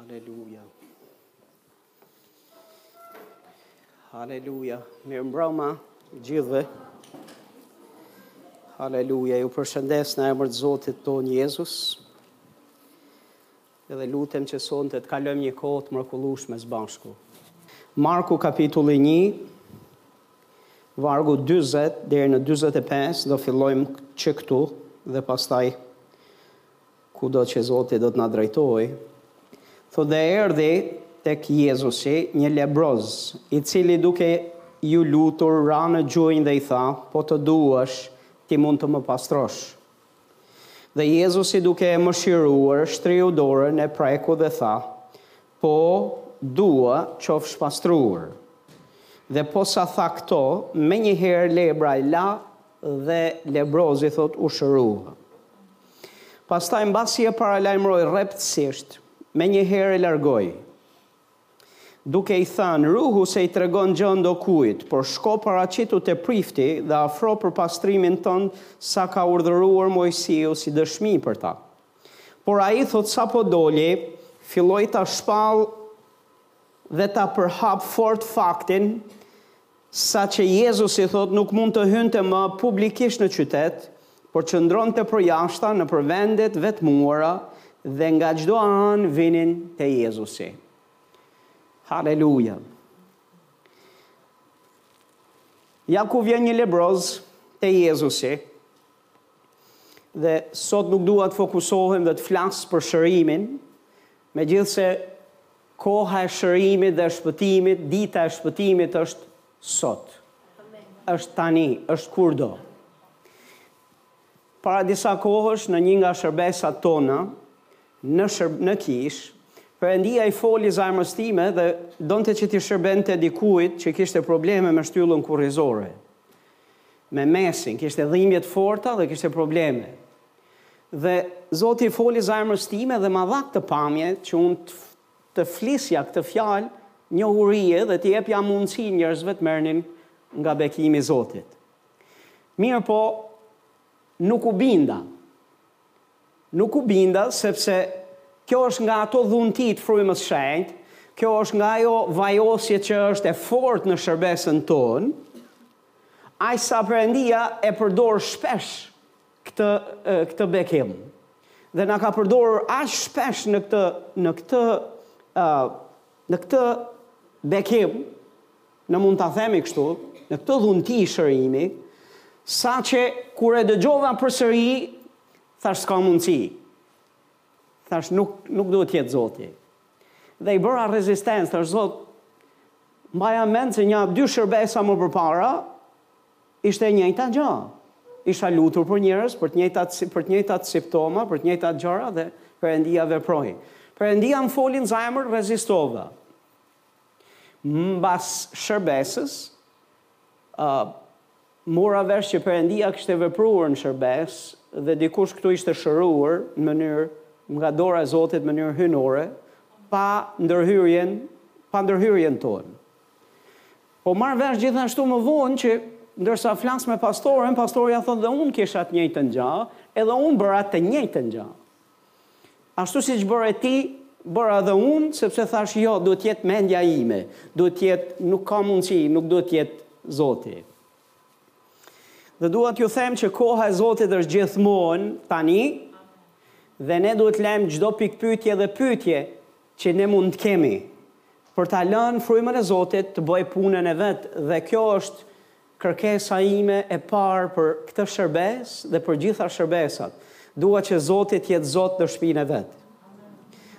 Haleluja. Haleluja. Mirë mbrëma gjithëve. Haleluja. Ju përshëndes në emër të Zotit tonë Jezus. Edhe lutem që sonte të kalojmë një kohë të mrekullueshme së bashku. Marku kapitulli 1 vargu 40 deri në 45 do fillojmë që këtu dhe pastaj Kudo që Zoti do të na drejtojë, thotë dhe erdhi tek Jezusi një lebroz, i cili duke iu lutur ra në gjunjë dhe i tha, Po të duash, ti mund të më pastrosh. Dhe Jezusi duke e mëshiruar, shtriu dorën, e preku dhe tha, Po, dua, qofsh pastruar. Dhe posa tha këto, menjëherë lebra e la dhe lebrozi thotë u shërua. Pastaj mbasi e paralajmëroi rreptësisht, menjëherë e largoi. Duke i thënë, Ruhu se i tregon gjë ndokujt, por shko paraqitu te prifti dhe afro për pastrimin tënd sa ka urdhëruar Moisiu si dëshmi për ta. Por ai, thotë sapo doli, filloi ta shpallë dhe ta përhapë fort faktin, Saqë Jezusi thotë nuk mund të hynte më publikisht në qytet, por qëndronte përjashta nëpër vende të vetmuara dhe nga çdo anë vinin te Jezusi. Haleluja! Ja ku vjen një lebroz te Jezusi, dhe sot nuk dua të fokusohem dhe të flas për shërimin, Megjithëse koha e shërimit dhe shpëtimit, dita e shpëtimit është sot. Është tani, është kurdo. Para disa kohësh në një nga shërbesat tona në shërb, në kish, Perëndia i foli zemrës time dhe donte që t'i shërbente dikujt që kishte probleme me shtyllën kurrizore. Me mesin, kishte dhimbje të forta dhe kishte probleme. Dhe Zoti i foli zemrës time dhe ma dha këtë pamje që unë të flisja këtë fjalë njohurie dhe t'i jepja mundësi njerëzve të merrnin nga bekimi i Zotit. Mirëpo nuk u binda. Nuk u binda sepse kjo është nga ato dhunti të Frymës Shenjtë, kjo është nga ajo vajosje që është e fortë në shërbesën tonë, aq sa Perëndia e përdor shpesh këtë këtë bekim dhe na ka përdorur aq shpesh në këtë në këtë ë në këtë bekim në mund ta themi kështu në këtë dhunti shërimi sa që kur e dëgjova përsëri thash s'ka mundësi thash nuk nuk duhet të jetë zoti dhe i bëra rezistencë thash zot mbaja mend se nja dy shërbesa më përpara Ishte e njëjta gjë. Isha lutur për njerëz, për të njëjtat, për të njëjtat siptoma, për të njëjtat gjëra dhe Perëndia veproi. Perëndia më foli në zemër, rezistova. Mbas shërbesës, ë mora vesh që Perëndia kishte vepruar në shërbesë dhe dikush këtu ishte shëruar në mënyrë nga dora e Zotit në mënyrë hyjnore, pa ndërhyrjen, pa ndërhyrjen tonë. Po marr vesh gjithashtu më vonë që ndërsa flas me pastoren, pastorja thotë dhe unë kisha të njëjtën gjë, edhe unë bëra të njëjtën gjë. Ashtu siç bëre ti, bëra edhe unë, sepse thash jo, duhet të jetë mendja ime, duhet të jetë nuk ka mundësi, nuk duhet të jetë Zoti. Dhe dua t'ju them që koha e Zotit është gjithmonë tani dhe ne duhet të lajmë çdo pikëpyetje dhe pyetje që ne mund të kemi për ta lënë frymën e Zotit të bëjë punën e vet dhe kjo është kërkesa ime e parë për këtë shërbesë dhe për gjitha shërbesat. Dua që Zoti të jetë Zot në shpinë e vet.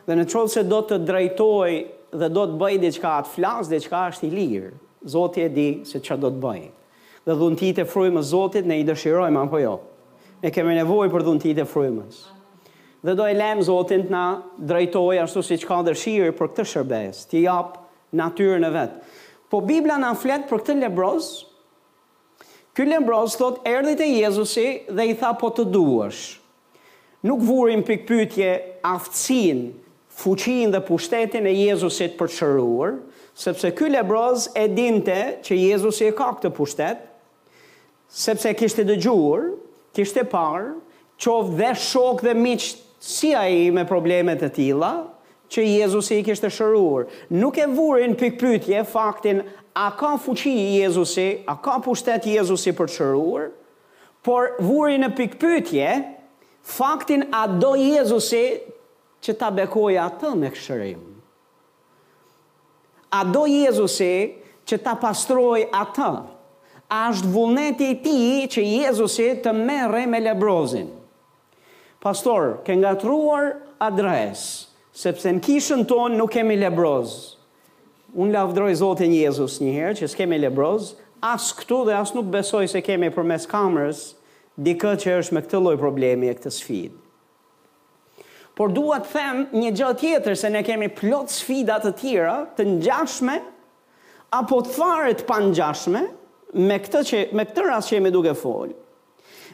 Dhe në qoftë se do të drejtojë dhe do të bëjë diçka, të flasë diçka, është i lirë. Zoti e di se çfarë do të bëjë. Dhe dhuntitë e frymës Zotit ne i dëshirojmë apo jo? Ne kemi nevojë për dhuntitë e frymës. Dhe do e lejmë Zotin të na drejtojë ashtu siç ka dëshirë për këtë shërbesë, t'i japë natyrën e vet. Po Bibla na flet për këtë lebroz? Ky lebroz thotë erdhi te Jezusi dhe i tha po të duash, Nuk vuri në pikëpyetje aftësinë, fuqinë dhe pushtetin e Jezusit për të shëruar, sepse ky lebroz e dinte që Jezusi e ka këtë pushtet, sepse e kishte dëgjuar, kishte parë, qoftë dhe shokë dhe miq si ai me probleme të tilla, që Jezusi i kishte shëruar. Nuk e vuri në pikëpyetje faktin a ka fuqi Jezusi, a ka pushtet Jezusi për të shëruar, por vuri në pikëpyetje faktin a do Jezusi që ta bekojë atë me shërim? A do Jezusi që ta pastrojë atë? A është vullneti i tij që Jezusi të merrej me lebrozin? Pastor, ke ngatërruar adresë, sepse në kishën tonë nuk kemi lebroz. Unë lavdroj Zotin Jezus njëherë që s'kemi lebroz as këtu dhe as nuk besoj se kemi përmes kamerës dikë që është me këtë lloj problemi e këtë sfidë. Por dua të them një gjë tjetër se ne kemi plot sfida të tjera të ngjashme apo fare të pangjashme me këtë që me këtë rast që jemi duke folë.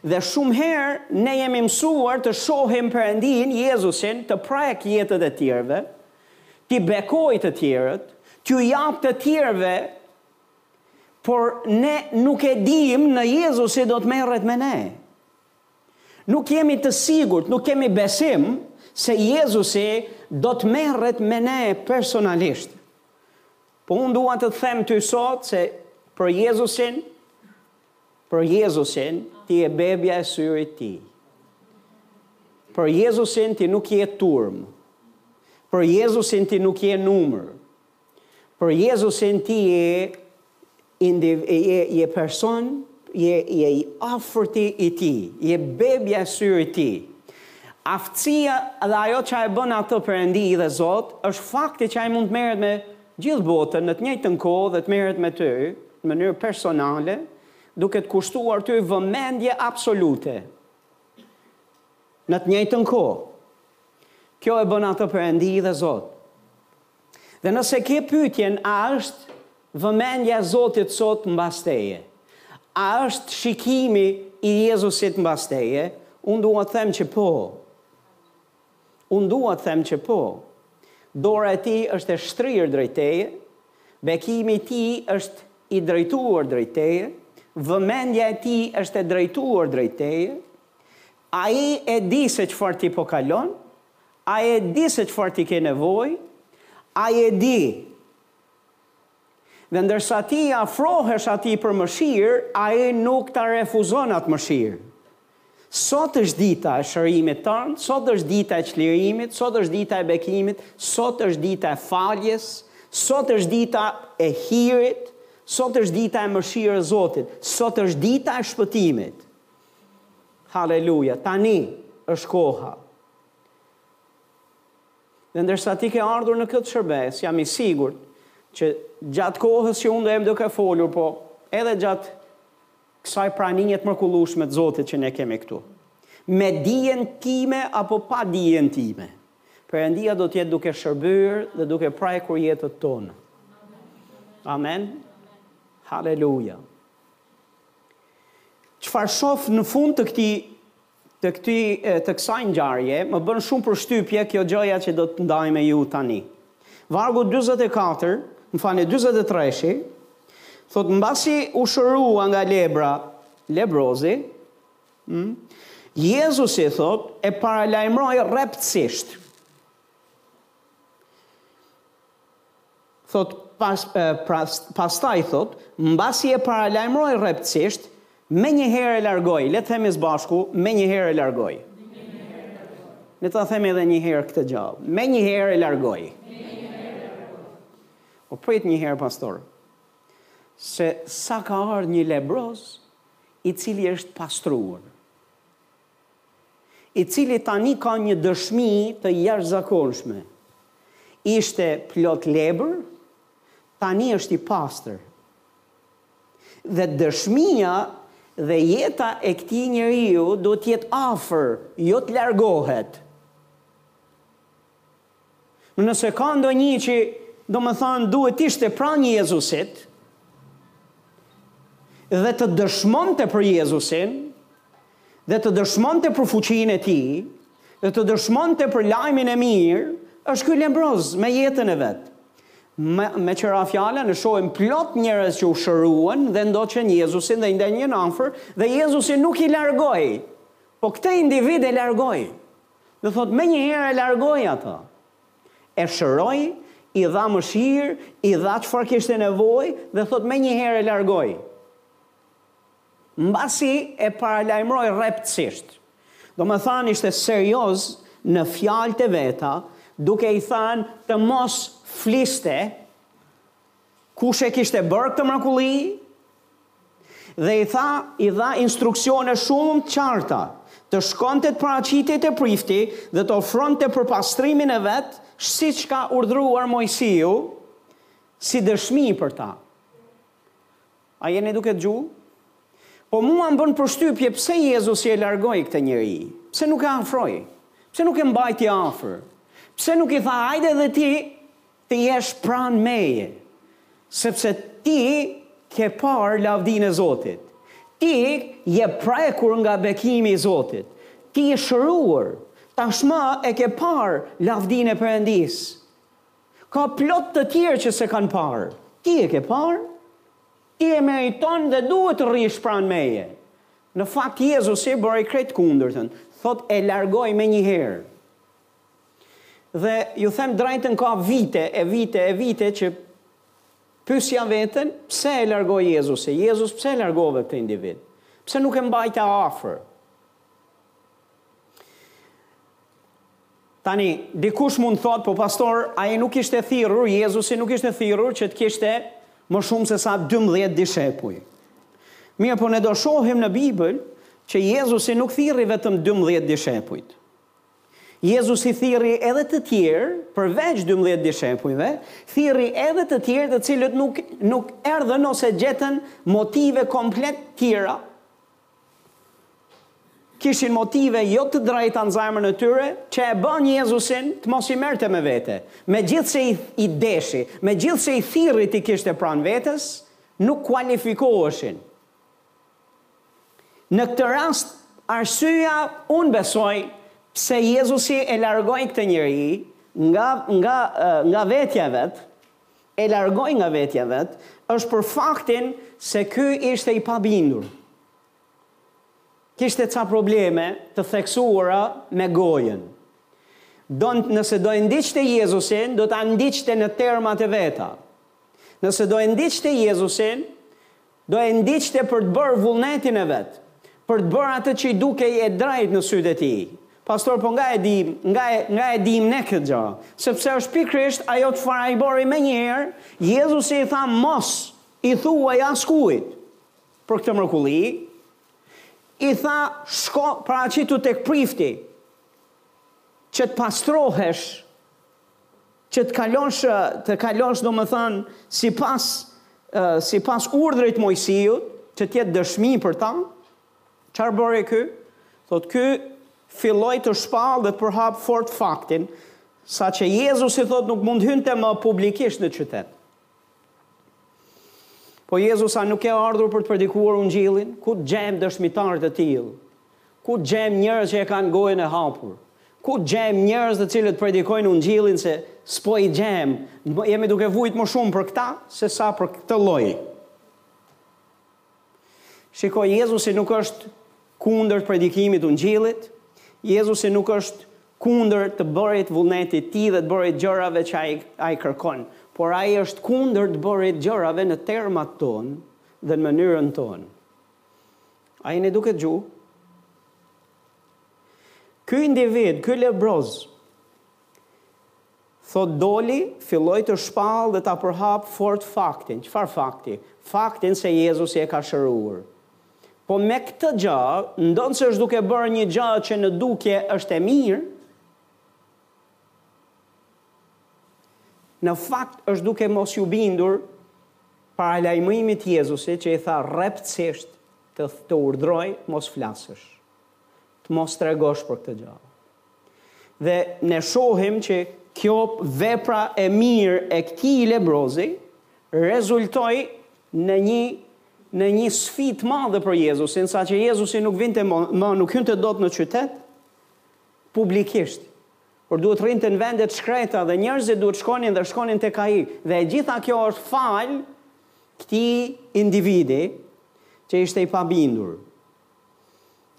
Dhe shumë herë ne jemi mësuar të shohim Perëndinë, Jezusin, të prekë jetët e të tjerëve, t'i bekojë të tjerët, t'ju japë të tjerëve, por ne nuk e dimë në Jezusi do të merret me ne. Nuk jemi të sigurt, nuk kemi besim se Jezusi do të merret me ne personalisht. Po unë dua të them ty sot se për Jezusin Për Jezusin, ti je bebja e syrit të tij. Për Jezusin, ti nuk je turmë. Për Jezusin, ti nuk je numër. Për Jezusin, ti je, indiv, je, je person, je, je i afërti i tij, je bebja e syrit të tij. Aftësia dhe ajo që e bën atë Perëndi dhe Zot, është fakti që ai mund të merret me gjithë botën në të njëjtën kohë dhe të merret me ty në mënyrë personale, duke të kushtuar ty vëmendje absolute në të njëjtën kohë. Kjo e bën atë Perëndi dhe Zot. Dhe nëse ke pyetjen a është vëmendja e Zotit sot mbas teje, a është shikimi i Jezusit mbas teje, unë dua të them që po. Unë dua të them që po. Dora e tij është e shtrirë drejt teje, bekimi i tij është i drejtuar drejt teje, vëmendja e tij është e drejtuar drejt teje. Ai e di se çfarë ti po kalon, ai e di se çfarë ti ke nevojë, ai e di Dhe ndërsa ti i afrohesh Atij për mëshirë, Ai nuk ta refuzon atë mëshirë. Sot është dita e shërimit tënd, sot është dita e çlirimit, sot është dita e bekimit, sot është dita e faljes, sot është dita e hirit, sot është dita e mëshirës së Zotit, sot është dita e shpëtimit. Haleluja, tani është koha. Dhe ndërsa ti ke ardhur në këtë shërbesë, jam i sigurt që gjatë kohës që unë do jem duke folur, po edhe gjatë kësaj pranie të mrekullueshme të Zotit që ne kemi këtu, me dijen time apo pa dijen time, Perëndia do të jetë duke shërbyer dhe duke prekur jetët tona. Amen. Haleluja. Çfarë shoh në fund të këtij Të këtij të kësaj ngjarje më bën shumë përshtypje kjo gjëja që do të ndaj me ju tani. Vargu dyzet e katër, më falni dyzet e treshi, thotë mbasi u shërua nga lebra, lebrozi, ëh, Jezusi thotë e paralajmëroi rreptësisht. thotë pas pra pastaj thotë mbasi e paralajmëroi rreptësisht menjëherë e largoi le të themi së bashku menjëherë e largoi le ta themi edhe një herë këtë fjalë menjëherë e largoi o prit një herë pastor se sa ka ardhur një lebroz i cili është pastruar i cili tani ka një dëshmi të jashtëzakonshme. Ishte plot lebër, tani është i pastër. Dhe dëshmia dhe jeta e këtij njeriu duhet të jetë afër, jo të largohet. Nëse ka ndonjë që domethënë duhet të ishte pranë Jezusit dhe të dëshmonte për Jezusin dhe të dëshmonte për fuqinë e tij dhe të dëshmonte për lajmin e mirë, është ky lebroz me jetën e vet. Me, meqë ra fjala ne shohim plot njerëz që u shëruan dhe ndoqën Jezusin dhe i ndenjën afër dhe Jezusi nuk i largoi. Po këtë individ e largoi. Dhe thotë menjëherë e largoi atë. E shëroi, i dha mëshirë, i dha çfarë kishte nevojë dhe thotë menjëherë e largoi. Mbasi e paralajmëroi rreptësisht. Domethënë ishte serioz në fjalët e veta, duke i thënë të mos fliste Kush e kishte bërë këtë mrekulli? Dhe i tha, i dha instruksione shumë të qarta, të shkonte të paraqitej te prifti dhe të ofronte për pastrimin e vet, siç ka urdhëruar Moisiu, si dëshmi për ta. A jeni duke dëgju? Po mua më bën përshtypje pse Jezusi e largoi këtë njeri? Pse nuk e afroi? Pse nuk e mbajti afër? Pse nuk i tha hajde edhe ti Të jesh pranë meje, sepse ti ke parë lavdinë e Zotit. Ti je prekur nga bekimi i Zotit. Ti je shëruar, tashmë e ke parë lavdinë e Perëndisë. Ka plot të tjerë që s'e kanë parë. Ti e ke parë. Ti e meriton dhe duhet të rrish pranë meje. Në fakt, Jezusi bëri krejt të kundërtën. Thotë, E largoi menjëherë. Dhe ju them drejtën ka vite e vite e vite që pysja veten pse e largoi Jezusi, Jezus pse e largove këtë individ, pse nuk e mbajte afër. Tani, dikush mund thotë, po pastor, ai nuk ishte thirrur, Jezusi nuk ishte thirrur që të kishte më shumë sesa 12 dishepuj. Mirëpo ne do shohim në Bibël që Jezusi nuk thirri vetëm 12 dishepujt. Jezusi thirri edhe të tjerë, përveç dymbëdhjetë dishepujve, thirri edhe të tjerë të cilët nuk, nuk erdhën ose gjetën motive komplet tjera, kishin motive jo të drejta në zemrën e tyre, që e bënë Jezusin të mos i merrte me vete. Megjithëse i, i deshi, megjithëse i thirri t'i kishte pranë vetes, nuk kualifikoheshin. Në këtë rast, arsyeja, unë besoj, pse Jezusi e largoi këtë njeri nga, nga, nga vetja e vet, e largoi nga vetja e vet, është për faktin se ky ishte i pabindur. Kishte ca probleme të theksuara me gojën. Don, nëse do e ndiqte Jezusin, do ta ndiqte në termat e veta. Nëse do e ndiqte Jezusin, Do e ndiqte për të bërë vullnetin e vet, për të bërë atë që i dukej e drejtë në sytë e tij. Pastor, po nga e dimë, nga e, nga e dimë ne këtë gjë? Sepse është pikërisht ajo çfarë ai bëri menjëherë, Jezusi i tha mos i thuaj askujt për këtë mrekulli, i tha shko paraqitu tek prifti që të pastrohesh Që të kalosh, të kalosh domethënë sipas sipas urdhrit të Moisiut, që të jetë dëshmi për ta, çfarë bëri ky? Thotë ky filloi të shpallë dhe të përhapë fort faktin, saqë Jezusi thotë nuk mund hynte më publikisht në qytet. Po Jezus a nuk ke ardhur për të predikuar ungjillin? Ku të gjejmë dëshmitarë të tillë? Ku të gjejmë njerëz që e kanë gojën e hapur? Ku të gjejmë njerëz të cilët predikojnë ungjillin se s'po i gjejmë? Jemi duke vujt më shumë për këta sesa për këtë lloj. Shiko, Jezusi nuk është kundër predikimit të Ungjillit, Jezusi nuk është kundër të bërit vullnetit Tij dhe të bërit gjërave që Ai, Ai kërkon, por Ai është kundër të bërit gjërave në termat tonë dhe në mënyrën tonë. A jeni duke gju? Ky individ, ky lebroz, Thotë doli, filloi të shpallë dhe ta përhapë fort faktin. Çfarë fakti? Faktin se Jezusi e ka shëruar. Po me këtë gjë, ndonëse është duke bërë një gjë që në dukje është e mirë, në fakt është duke mos iu bindur paralajmërimit të Jezusit që i tha rreptësisht të të urdhroj mos flasësh. të mos tregosh për këtë gjë. Dhe ne shohim që kjo vepra e mirë e këtij lebrozi rezultoi në një në një sfidë të madhe për Jezusin, saqë Jezusi nuk vinte më, më nuk hynte dot në qytet publikisht. Por duhet rrinte në vende të shkreta dhe njerëzit duhet shkonin dhe shkonin tek ai. Dhe e gjitha kjo është falë këtij individi që ishte i pabindur.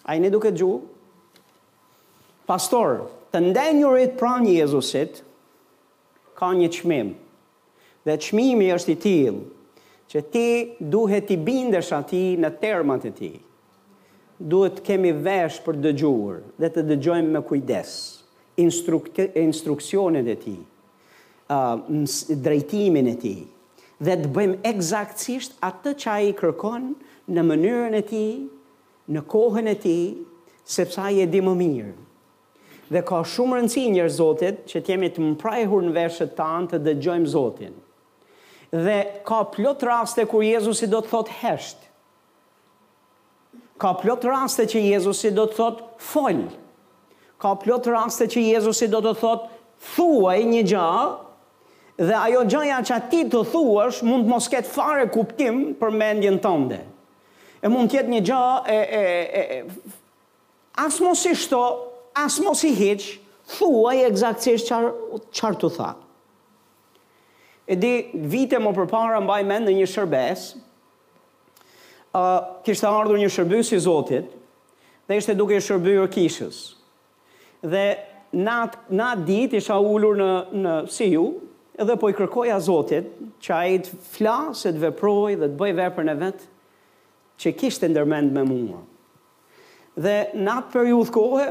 Ai në duket gju? Pastor, të ndenjurit pranë Jezusit ka një çmim. Dhe çmimi është i tillë që ti duhet t'i bindesh atij në termat e tij. Duhet të kemi vesh për të dëgjuar dhe të dëgjojmë me kujdes instruksionet e tij. ë drejtimin e tij dhe të bëjmë ekzaktësisht atë që ai kërkon në mënyrën e tij, në kohën e tij, sepse ai e di më mirë. Dhe ka shumë rëndësi njerëz Zotit që të jemi të mprehur në veshët tanë të dëgjojmë Zotin. Dhe ka plot raste kur Jezusi do të thotë hesht. Ka plot raste që Jezusi do të thotë, Fol! Ka plot raste që Jezusi do të thotë, Thuaj një gjë! Dhe ajo gjëja që ai ti të thuash mund të mos ketë fare kuptim për mendjen tënde. E mund të jetë një gjë e, e, e, e as mos i shto, as mos i hiq, thuaj ekzaktësisht ça të tha. E di vite më përpara mbaj mend në një shërbesë, kishte ardhur një shërbyes i Zotit dhe ishte duke shërbyer kishës. Dhe në atë, në atë ditë isha ulur në, në si ju, edhe po i kërkoja Zotit që ai të flasë, të veprojë dhe të bëjë veprën e vet që kishte ndër mend me mua. Dhe në atë periudhë kohe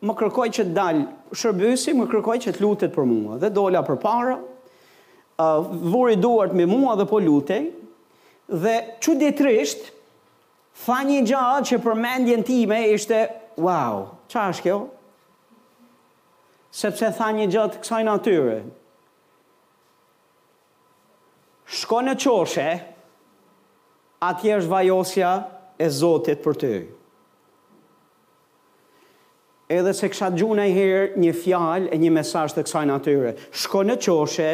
më kërkoi që të dal shërbyesi, më kërkoi që të lutet për mua. Dhe dola përpara, vuri duart me mua dhe po lutej, dhe çuditërisht tha një gjë që për mendjen time ishte wow, ça është kjo? Sepse tha një gjë të kësaj natyre. Shko në qoshe, atje është vajosja e Zotit për ty. Edhe s'e kisha dëgju ndonjëherë një fjalë, një mesazh të kësaj natyre. Shko në qoshe,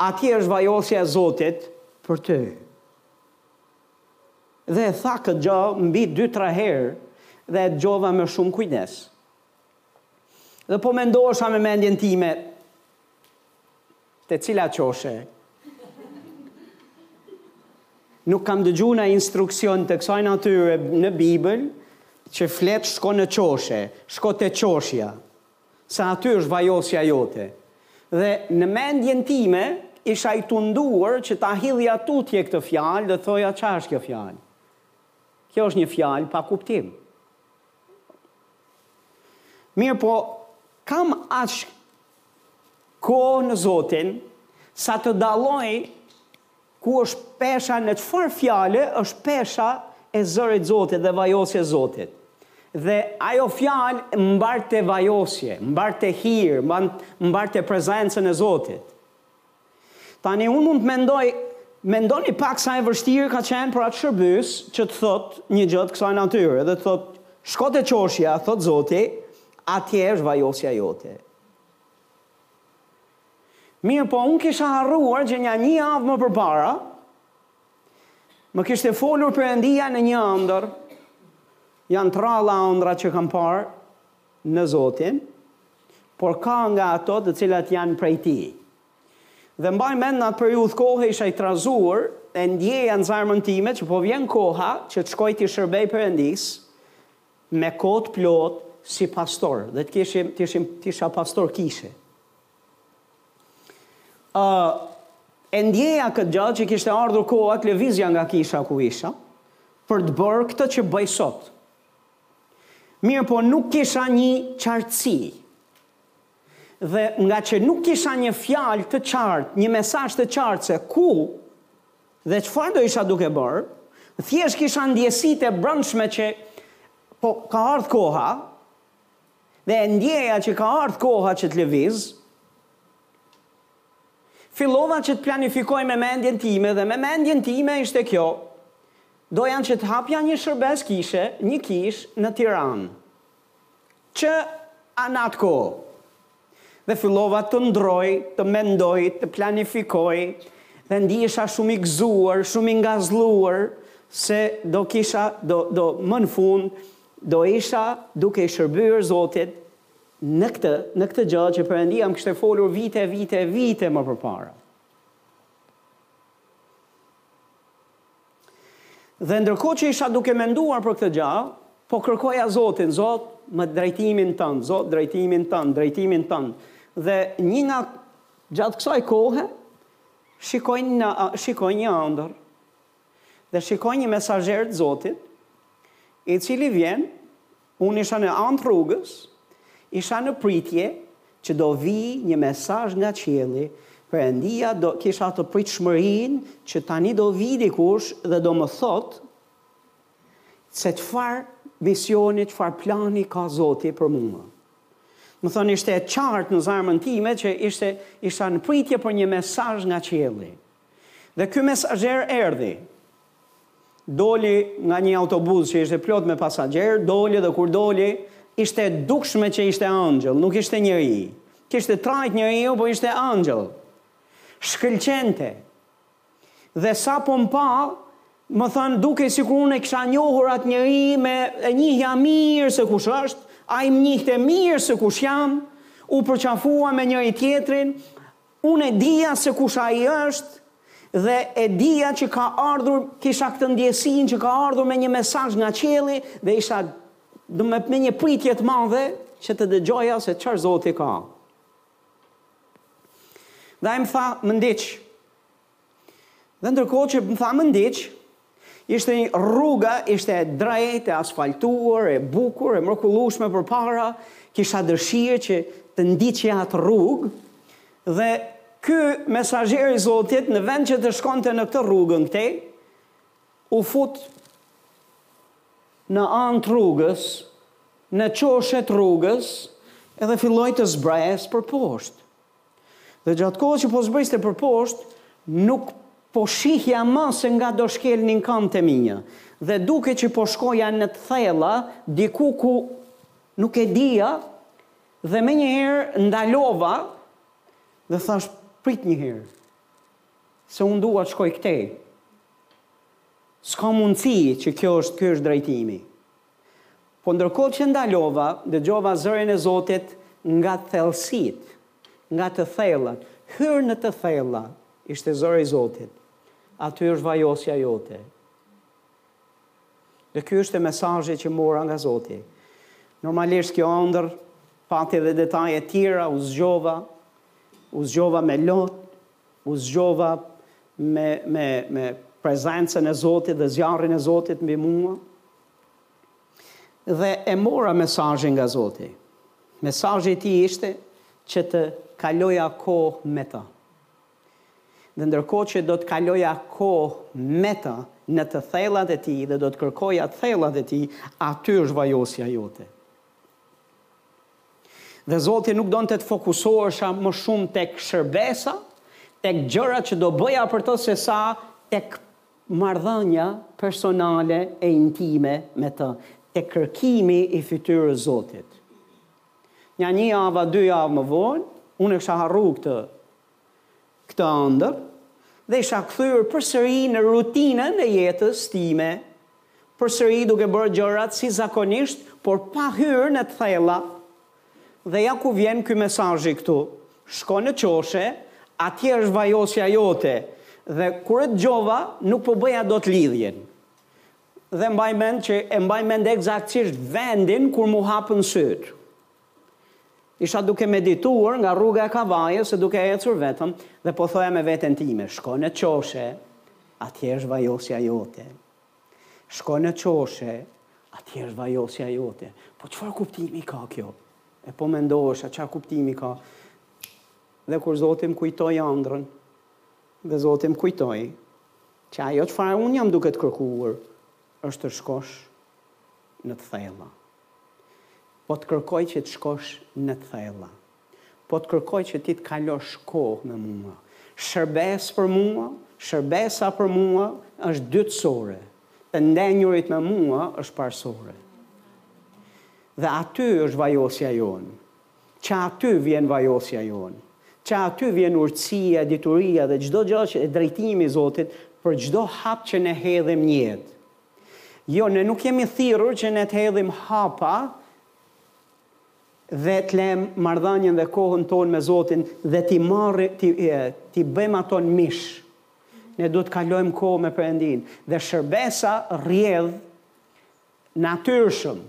atje është vajosja e Zotit për ty. Dhe e tha këtë gjë mbi 2-3 herë dhe e dëgjova me shumë kujdes. Dhe po mendosha me mendjen time, te cila qoshe? Nuk kam dëgju një instruksion të kësaj natyre në Bibël, që flet shko në qoshe, shko te qoshja, se aty është vajosja jote. Dhe në mendjen time, isha i tunduar që ta hidhja tutje këtë fjalë dhe thoja ça është kjo fjalë. Kjo është një fjalë pa kuptim. Mirëpo, kam aq kohë në Zotin sa të dalloj ku është pesha në çfarë fjale është pesha e zërit të Zotit dhe vajosjes së Zotit. Dhe ajo fjalë mbarte vajosje, mbarte hir, mbarte prezencën e Zotit. Tani unë mund të mendoj, mendoni pak sa e vështirë ka qenë për atë shërbyes që të thotë një gjë të kësaj natyre dhe të thotë shko te qoshja, thotë Zoti, atje është vajosja jote. Mirëpo unë kisha harruar që nja një javë më përpara më kishte folur Perëndia në një ëndër. Janë të rralla ëndra që kam parë në Zotin, por ka nga ato të cilat janë prej Tij. Dhe mbaj mend në atë periudhë kohe isha i trazuar, e ndjeja në zemrën time që po vjen koha që të shkoj t'i shërbej Perëndisë me kohë të plotë si pastor, dhe të kishim, të ishim, të isha pastor kishe. Ë, e ndjeja këtë gjë që kishte ardhur koha të lëvizja nga kisha ku isha, për të bërë këtë që bëj sot. Mirëpo nuk kisha një qartësi. Dhe ngaqë nuk kisha një fjalë të qartë, një mesazh të qartë se ku dhe çfarë do isha duke bërë, thjesht kisha ndjesitë e brendshme që po ka ardh koha dhe e ndjeja që ka ardh koha që të lëviz, fillova që të planifikoj me mendjen time dhe me mendjen time ishte kjo, Doja që të hapja një shërbes kishe, një kishë në Tiranë. Që në atë kohë. Dhe fillova të ëndërroj, të mendoj, të planifikoj dhe ndihesha shumë i gëzuar, shumë i ngazëllyer se do kisha, do, do, më në fund, do isha duke i shërbyer Zotit në këtë, në këtë gjë që Perëndia më kishte folur vite e vite e vite më përpara. Dhe ndërkohë që isha duke menduar për këtë gjë, po kërkoja Zotin, Zot, me drejtimin tënd, Zot, drejtimin tënd, drejtimin tënd. Dhe një nga gjatë kësaj kohe shikoj një, shikoj një ëndërr dhe shikoj një mesazher të Zotit, i cili vjen Unë isha në anë të rrugës, isha në pritje që do vijë një mesazh nga qielli, Perëndia do, kisha atë pritshmërinë që tani do vijë dikush dhe do më thotë se çfarë misioni, çfarë plani ka Zoti për mua. Domethënë ishte e qartë në zemrën time që ishte isha në pritje për një mesazh nga qielli. Dhe ky mesazher erdhi. Doli nga një autobus që ishte plot me pasagjerë, doli dhe kur doli, ishte e dukshme që ishte engjëll, nuk ishte njeri. Kishte trajtë njeriu, po ishte engjëll. Shkëlqente. Dhe sapo më pa, me thënë dukej sikur unë e kisha njohur atë njeri me e njihja mirë se kush është, ai më njihte mirë se kush jam, u përqafuam me njëri-tjetrin, Unë e dija se kush ai është dhe e dija që ka ardhur, kisha këtë ndjesinë që ka ardhur me një mesazh nga qielli dhe isha do me me një pritje të madhe që të dëgjoja se çfarë Zoti ka. Dhe ai më tha, më ndiq. Dhe ndërkohë që më tha më ndiq, ishte një rruga, ishte e drejtë, e asfaltuar, e bukur, e mrekullueshme përpara, kisha dëshirë që të ndiqja atë rrugë dhe ky mesazher i Zotit në vend që të shkonte në këtë rrugën këtej, u fut në anë të rrugës, në qoshe të rrugës, edhe filloi të zbresë përposhtë. Dhe gjatë kohës që po zbriste përposhtë, nuk po shihja më se nga do shkelnin këmbët e mia, dhe dukej që po shkoja në të thella, diku ku nuk e dija, dhe menjëherë ndalova dhe thashë prit një herë, se unë dua të shkoj këtej. S'ka mundësi që kjo është, ky është drejtimi. Po ndërkohë që ndalova, dëgjova zërin e Zotit nga thellësitë, nga të thellat, Hyr në të thella, ishte zëri i Zotit. Aty është vajosja jote. Dhe ky është mesazhi që mora nga Zoti. Normalisht kjo andërr pati dhe detaje tjera, u zgjova, u zgjova me lot, u zgjova me me me prezencën e Zotit dhe zjarrin e Zotit mbi mua, Dhe e mora mesazhin nga Zoti. Mesazhi i tij ishte që të kaloja kohë me të. Dhe ndërkohë që do të kaloja kohë me të në të thellat e tij dhe do të kërkoja të thellat e tij, aty është vajosja jote. Dhe Zoti nuk donte të fokusohesha më shumë tek shërbesa, tek gjërat që do bëja për të sesa tek marrëdhënia personale e intime me të, tek kërkimi i fytyrës Zotit. Nja një javë a dy javë më vonë, unë e kisha harru këtë, këtë andërr, dhe isha kthyer përsëri në rutinën e jetës time, përsëri duke bërë gjërat si zakonisht, por pa hyrë në të thella Dhe ja ku vjen ky mesazhi këtu, shko në qoshe, atje është vajosja jote, dhe kur e dëgjova, nuk po bëja dot lidhjen. Dhe mbaj mend që e mbaj mend ekzaktisht vendin kur m'u hapën sytë. Isha duke medituar nga rruga e Kavajës e duke ecur vetëm dhe po thoja me veten time, shko në qoshe, atje është vajosja jote. Shko në qoshe, atje është vajosja jote. Po çfarë kuptimi ka kjo? E po mendohesha, çfarë kuptimi ka? Dhe kur Zoti m'kujtoi andrrën, dhe Zoti m'kujtoi, që ajo çfarë unë jam duke të kërkuar, është të shkosh në të thella. Po të kërkoj që të shkosh në të thella. Po të kërkoj që ti të kalosh kohë me mua. Shërbesë për mua, shërbesa për mua është dytësore. Të ndenjurit me mua është parësore. Dhe aty është vajosja jonë. Që aty vjen vajosja jonë. Që aty vjen urtësia, dituria dhe çdo gjë, e drejtimi i Zotit për çdo hap që ne hedhim në jetë. Jo, ne nuk jemi thirrur që ne të hedhim hapa, dhe të lemë marrëdhënien dhe kohën tonë me Zotin dhe t'i marrim t'i t'i bëjmë ato në mish. Ne duhet të kalojmë kohë me Perëndinë dhe shërbesa rrjedh natyrshëm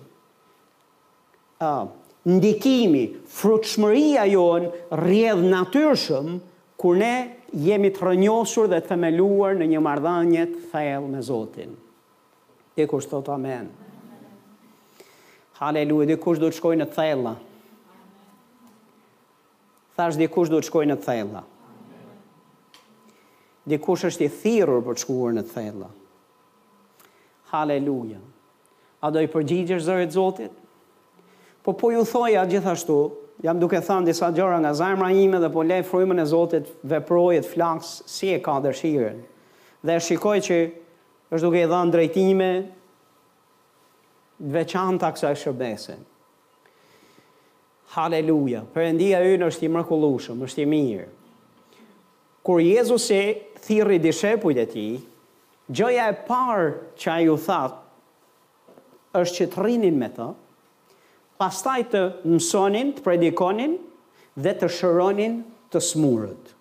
ë ndikimi, frutshmëria jonë rrjedh natyrshëm kur ne jemi të rrënjosur dhe të themeluar në një marrëdhënie të thellë me Zotin. Dikush thotë amen. Haleluja, dikush do të shkojë në thella. Thashë dikush do të shkojë në thella. Dikush është i thirrur për të shkuar në thella. Haleluja. A do i përgjigjesh zërit Zotit? Po po ju thoja gjithashtu, jam duke thënë disa gjëra nga zemra ime dhe po lë frymën e Zotit veprojë të flasë si e ka dëshirën. Dhe shikoj që Është duke i dhënë drejtime të veçanta kësaj shërbese. Haleluja! Perëndia ynë është i mrekullueshëm, është i mirë. Kur Jezusi thirri dishepujt e tij, gjëja e parë që ai u tha është që të rrinin me të, pastaj të mësonin, të predikonin dhe të shëronin të smurët.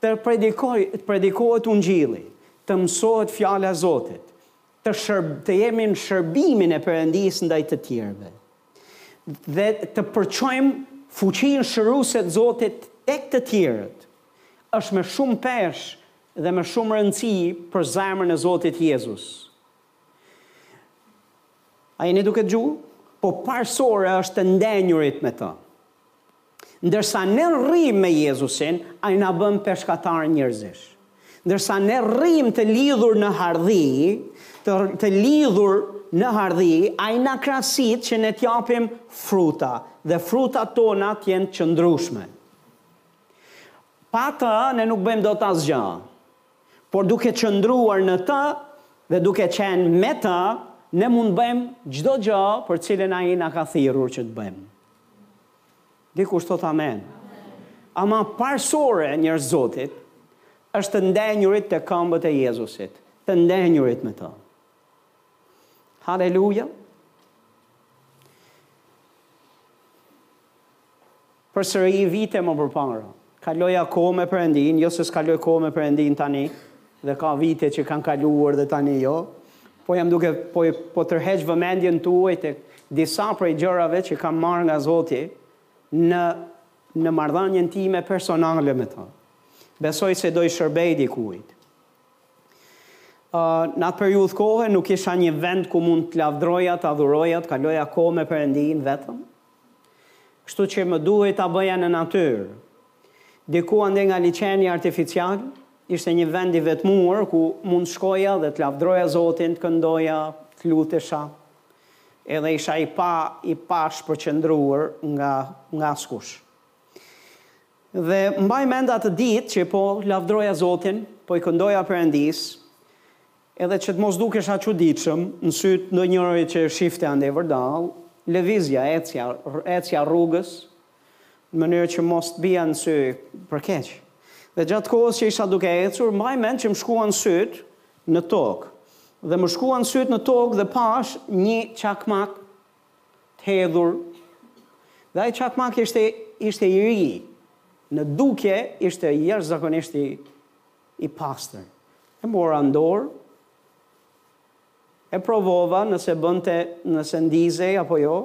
Të predikohet Ungjilli, të mësohet Fjala e Zotit, të të jemi në shërbimin e Perëndisë ndaj të tjerëve dhe të përçojmë fuqinë shëruese të Zotit tek të tjerët, është me shumë peshë dhe me shumë rëndësi për zemrën e Zotit Jezus. A jeni duke dëgjuar? Po parësore është të ndenjurit me të. Ndërsa ne rrimë me Jezusin, Ai na bën peshkatarë njerëzish. Ndërsa ne rrimë të lidhur në hardhi, të, të lidhur në hardhi, Ai na krasit që ne t'japim fruta, dhe frutat tona t'jenë qëndrueshme. Pa të, ne nuk bëjmë dot asgjë, por duke qëndruar në të dhe duke qenë me të, ne mund bëjmë çdo gjë për cilën Ai na ka thirrur që të bëjmë. Dikush thotë amen. Ama parësore njerëz të Zotit është të ndenjurit te këmbët e Jezusit, të ndenjurit me të. Haleluja. Përsëri vite më përpara. Kaloja kohë me Perëndinë, jo se s'kaloj kohë me Perëndinë tani, dhe ka vite që kanë kaluar dhe tani jo, po jam duke po po tërheq vëmendjen tuaj tek disa prej gjërave që kam marrë nga Zoti në në marrëdhënien time personale me të. Besoj se do i shërbejë dikujt. Ë, në atë periudhë kohe nuk kisha një vend ku mund të lavdroja, të adhuroja, të kaloja kohë me Perëndinë vetëm, Kështu që më duhej ta bëja në natyrë. Diku andej nga liqeni artificial, ishte një vend i vetmuar ku mund të shkoja dhe të lavdëroja Zotin, të këndoja, të lutesha. Edhe isha i pa, i pashpërqendruar nga, nga askush. Dhe mbaj mend atë ditë që po lavdëroja Zotin, po i këndoja Perëndisë, Edhe që të mos dukesha çuditshëm në sytë e ndonjërit që e shifte andej vërdallë, lëvizja, ecja, ecja rrugës, në mënyrë që mos të bija në sy për keq. Dhe gjatë kohës që isha duke ecur, mbaj mend që më shkuan sytë në tokë. Dhe më shkuan sytë në tokë dhe pashë një çakmak të hedhur. Dhe ai çakmak ishte, ishte i ri. Në dukje ishte jashtëzakonisht i. i pastër. E mora në dorë, e provova nëse bënte, nëse ndizej apo jo,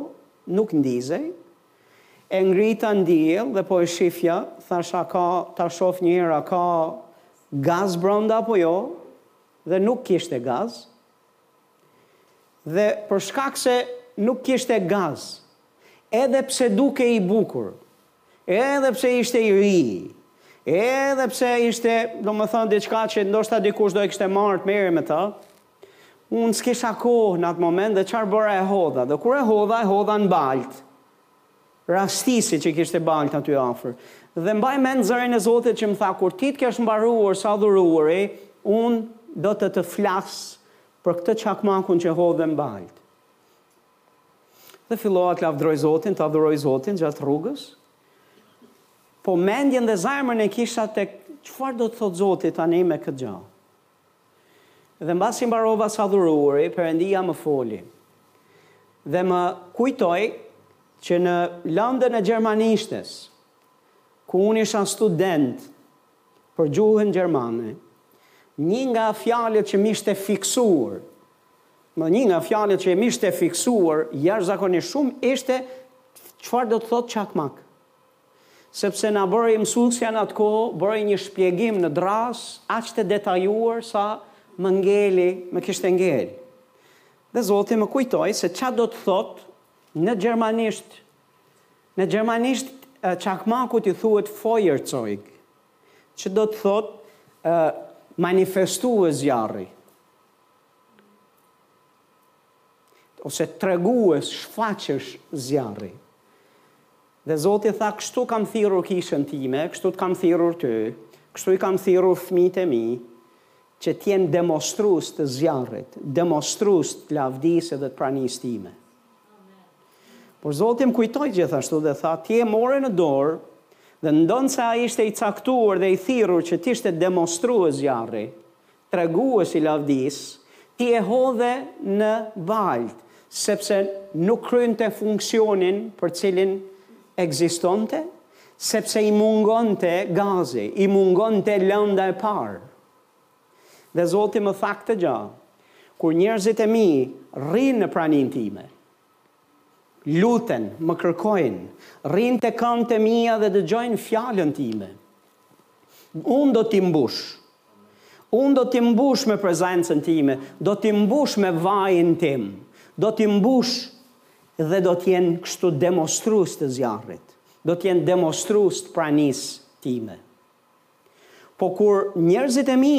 nuk ndizej. E ngrita në diell dhe po e shifja, thashë a ka, ta shoh një herë a ka gaz brenda apo jo, dhe nuk kishte gaz. Dhe për shkak se nuk kishte gaz, edhe pse dukej i bukur, Edhe pse ishte i ri, edhe pse ishte, domethënë, diçka që ndoshta dikush do e kishte marrë të merrej me të, unë s'kisha kohë në atë moment dhe çfarë bëra e hodha. Dhe kur e hodha, e hodha në baltë. Rastisi që kishte baltë aty afër. Dhe mbaj mend zërin e Zotit që më tha kur ti të kesh mbaruar së adhuruari, unë do të të flas për këtë çakmakun që hodhe në baltë. Dhe fillova të lavdëroj Zotin, të adhuroj Zotin gjatë rrugës. Po mendjen dhe zemrën e kisha tek çfarë do të thotë Zoti tani me këtë gjë. Dhe mbasi mbarova së adhuruari, Perëndia më foli. Dhe më kujtoi që në lëndën e gjermanishtes, ku unë isha student Për gjuhën gjermane, një nga fjalët që më ishte fiksuar, më një nga fjalët që më ishte fiksuar jashtëzakonisht shumë ishte çfarë do të thotë çakmak. Sepse na bëri mësuesja në atë kohë, bëri një shpjegim në dërrasë, aq të detajuar sa më ngeli, më kishte ngel. Dhe zoti më kujtoi se ça do të thotë në gjermanisht Në gjermanisht çakmakut i thuhet Feuerzeug, që do të thotë manifestues zjarri, ose tregues, shfaqës zjarri. Dhe Zoti tha, kështu kam thirrur kishën time, kështu të kam thirrur ty, kështu i kam thirrur fëmijët e mi, që të jenë demonstrues të zjarrit, demonstrues të lavdisë dhe të pranisë time. Por Zoti më kujtoi gjithashtu dhe tha, Ti e more në dorë, dhe ndonëse ai ishte i caktuar dhe i thirrur që të ishte demonstrues zjarri, tregues i lavdisë, ti e hodhe në baltë, sepse nuk kryente funksionin për të cilin ekzistonte, sepse i mungonte gazi, i mungonte lënda e parë. Dhe Zoti më tha këtë gjë, Kur njerëzit e mi rrinë në praninë time, luten, më kërkojnë, rrinë te këmbët e mia dhe dëgjojnë fjalën time, unë do t'i mbush. Unë do t'i mbush me prezencën time, do t'i mbush me vajin tim, do t'i mbush dhe do të jenë kështu demonstrues të zjarrit, do të jenë demonstrues të pranisë time. Po kur njerëzit e mi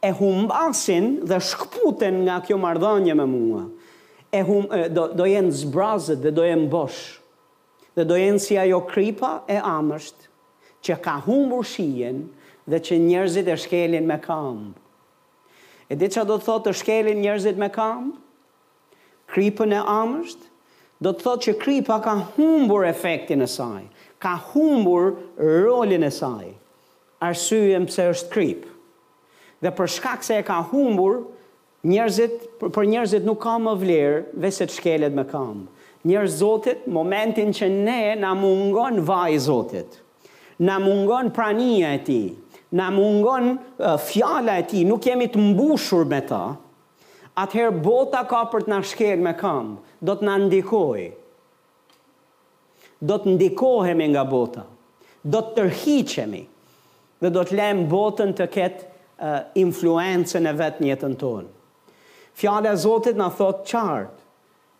e humbasin dhe shkëputen nga kjo marrëdhënie me mua, e hum, do, do jenë zbrazët dhe do jenë bosh. Dhe do jenë si ajo kripa e amësht që ka humbur shijen dhe që njerëzit e shkelin me kambë. E di ça do të thotë të shkelin njerëzit me kambë? Kripën e amësht? Do të thotë që kripa ka humbur efektin e saj, ka humbur rolin e saj, arsyen pse është kripë. Dhe për shkak se e ka humbur, njerëzit, për njerëzit nuk ka më vlerë, veçse të shkelet me kambë. Njerëz Zotit, momentin që ne na mungon vaji i Zotit, na mungon prania e Tij, na mungon uh, fjala e Tij, nuk jemi të mbushur me ta, Atëherë bota ka për të na shkelë me kambë, do të na ndikojë. Do të ndikohemi nga bota. Do të tërhiqemi dhe do të lemë botën të ketë influencën e vet në jetën tonë. Fjala e Zotit na thotë qartë,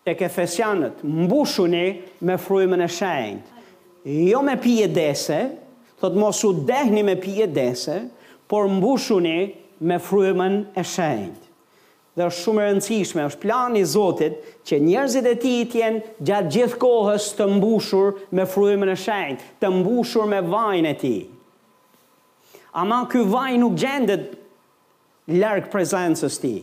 Tek efesianët, mbushuni me frymën e shenjtë, jo me pije dehëse, thotë mos u dehni me pije dehëse, por mbushuni me frymën e shenjtë. Dhe është shumë e rëndësishme, është plani i Zotit që njerëzit e tij të jenë gjatë gjithë kohës të mbushur me frymën e shenjtë, të mbushur me vajin e tij. Ama ky vaj nuk gjendet larg prezencës tij,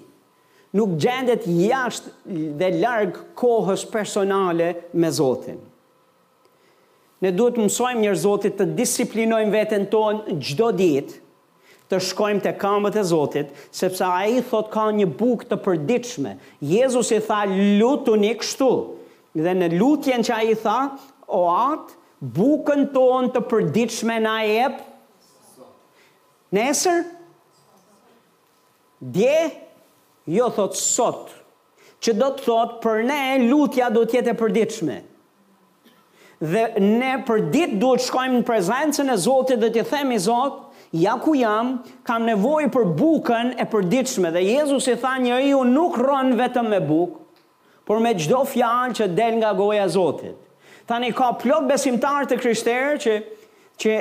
nuk gjendet jashtë dhe larg kohës personale me Zotin. Ne duhet të mësojmë njerëz Zotit të disiplinojmë veten tonë çdo ditë të shkojmë te kambët e Zotit, sepse Ai thotë ka një bukë të përditshme. Jezusi tha lutuni kështu, dhe në lutjen që Ai tha, O Atë, bukën tonë të përditshme na e jep Nesër? Dje? Jo thot sot. Që do të thot për ne lutja duhet të jetë e përditshme. Dhe ne për ditë duhet të shkojmë në prezencën e Zotit dhe t'i themi Zot, ja ku jam, kam nevojë për bukën e përditshme dhe Jezusi tha njeriu nuk rron vetëm me bukë, Por me çdo fjalë që del nga goja e Zotit. Tani ka plot besimtarë të krishterë që që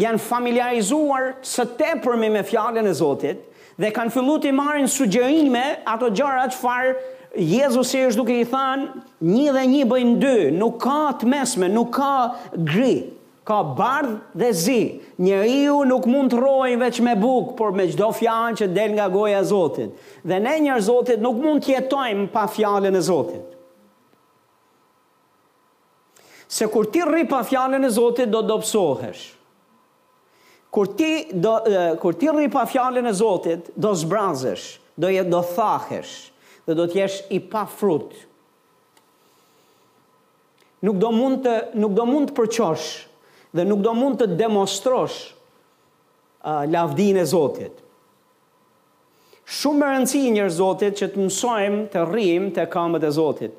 janë familiarizuar së tepërmi me fjalën e Zotit dhe kanë fillu t'i marrin sugjerime ato gjana çfarë Jezusi është duke i thanë një dhe një bëjnë dy, nuk ka të mesme, nuk ka gri. Ka bardhë dhe zi. Njeriu nuk mund të rrojë veç me bukë, por me çdo fjalë që del nga goja e Zotit. Dhe ne njerëz të Zotit nuk mund të jetojmë pa fjalën e Zotit. Se kur ti rri pa fjalën e Zotit do dobësohesh. Kur ti do kur ti rri pa fjalën e Zotit do zbrazesh, do je do thahesh dhe do të jesh i pafrut. Nuk do mund të nuk do mund të përçosh dhe nuk do mund të demostrosh uh, lavdinë e Zotit. Shumë me rëndësi njerëz të Zotit që të mësojmë të rrimë te kambët e Zotit.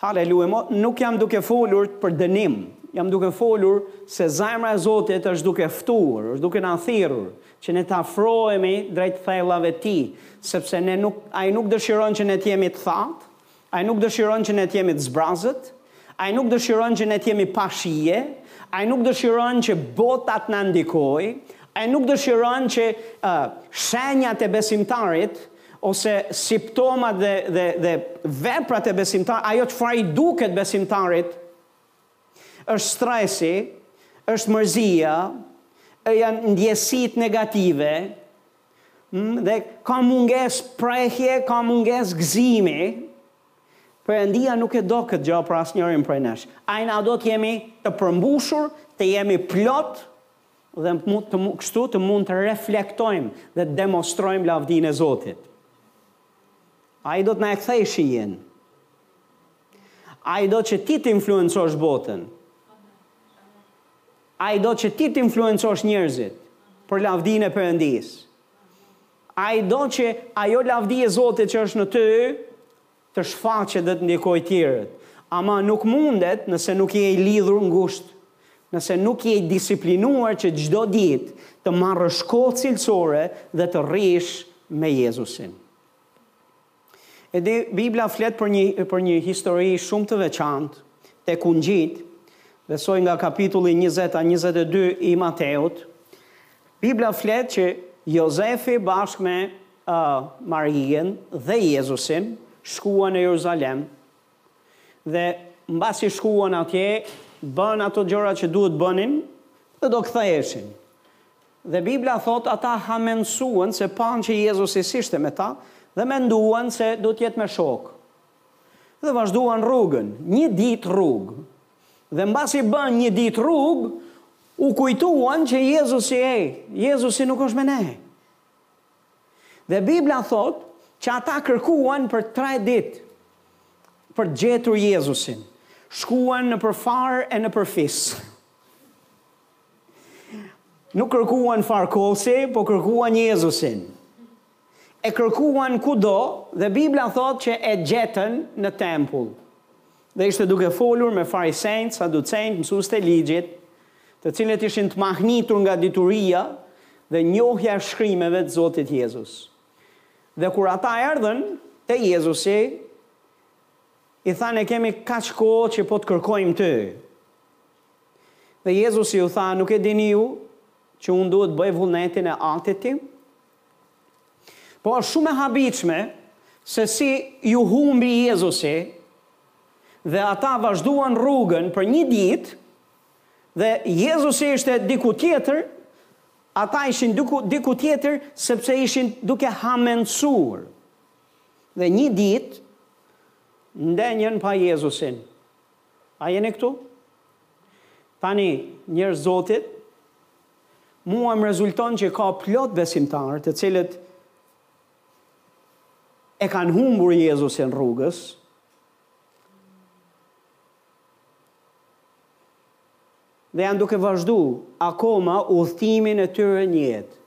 Haleluja, mo, nuk jam duke folur për dënim, jam duke folur se zemra e Zotit është duke ftuar, është duke na thirrur, që ne të afrohemi drejt thellave të tij, sepse ne nuk, ai nuk dëshiron që ne të jemi të thatë, Ai nuk dëshiron që ne të jemi të zbrazët, ai nuk dëshiron që ne të jemi pa shije, ai nuk dëshiron që bota të na ndikojë, ai nuk dëshiron që uh, shenjat e besimtarit ose simptomat dhe, dhe, dhe veprat e besimtarit, ajo çfarë i duket besimtarit, është stresi, është mërzia, janë ndjesitë negative, Dhe ka mungesë prehje, ka mungesë gëzimi, Perëndia nuk e do këtë gjë për asnjërin prej nesh. Ai na do të jemi të përmbushur, të jemi plot dhe mund të kështu të mund të reflektojmë dhe të demonstrojmë lavdinë e Zotit. Ai do të na e kthejë shijen. Ai do që ti të influencosh botën. Ai do që ti të influencosh njerëzit për lavdinë e Perëndisë. Ai do që ajo lavdi e Zotit që është në ty të shfaqet dhe të ndikojë tjerët. Ama nuk mundet nëse nuk je i lidhur ngushtë, nëse nuk je i disiplinuar që çdo ditë të marrësh kohë cilësore dhe të rrish me Jezusin. E di, Bibla flet për një, për një histori shumë të veçantë, tek ungjijtë, besoj nga kapitulli 20 a 22 i Mateut, Bibla flet që Jozefi bashkë me uh, Marien dhe Jezusin shkuan në Jeruzalem dhe mbasi shkuan atje, bënë ato gjëra që duhet bënin dhe do ktheheshin. Dhe Bibla thotë ata hamendsuan se panë që Jezusi s'ishte me ta dhe menduan se duhet të jetë me shokë. Dhe vazhduan rrugën, një ditë rrugë. Dhe mbasi bënë një ditë rrugë, u kujtuan që Jezusi ej, Jezusi nuk është me ne. Dhe Bibla thotë që ata kërkuan për tre ditë për të gjetur Jezusin. Shkuan nëpër farë e nëpër fis. Nuk kërkuan farë kohësi, po kërkuan Jezusin. E kërkuan kudo dhe Bibla thotë që e gjetën në tempull. Dhe ishte duke folur me farisenjt, saducenjt, mësuesit e ligjit, të cilët ishin të mahnitur nga dituria dhe njohja e shkrimeve të Zotit Jezus. Dhe kur ata erdhën te Jezusi, i thanë kemi kaq kohë që po të kërkojmë ty. Dhe Jezusi u tha, nuk e dini ju, që unë duhet të bëj vullnetin e atit tim? Po është shumë e habitshme se si iu humbi Jezusi dhe ata vazhduan rrugën për një ditë dhe Jezusi ishte diku tjetër, ata ishin diku, diku tjetër sepse ishin duke hamendsur. Dhe një ditë ndenjën pa Jezusin. A jeni këtu? Tani, njerëz të Zotit, mua më rezulton që ka plot besimtarë të cilët e kanë humbur Jezusin rrugës, Dhe janë duke vazhdu akoma udhëtimin e tyre në jetë.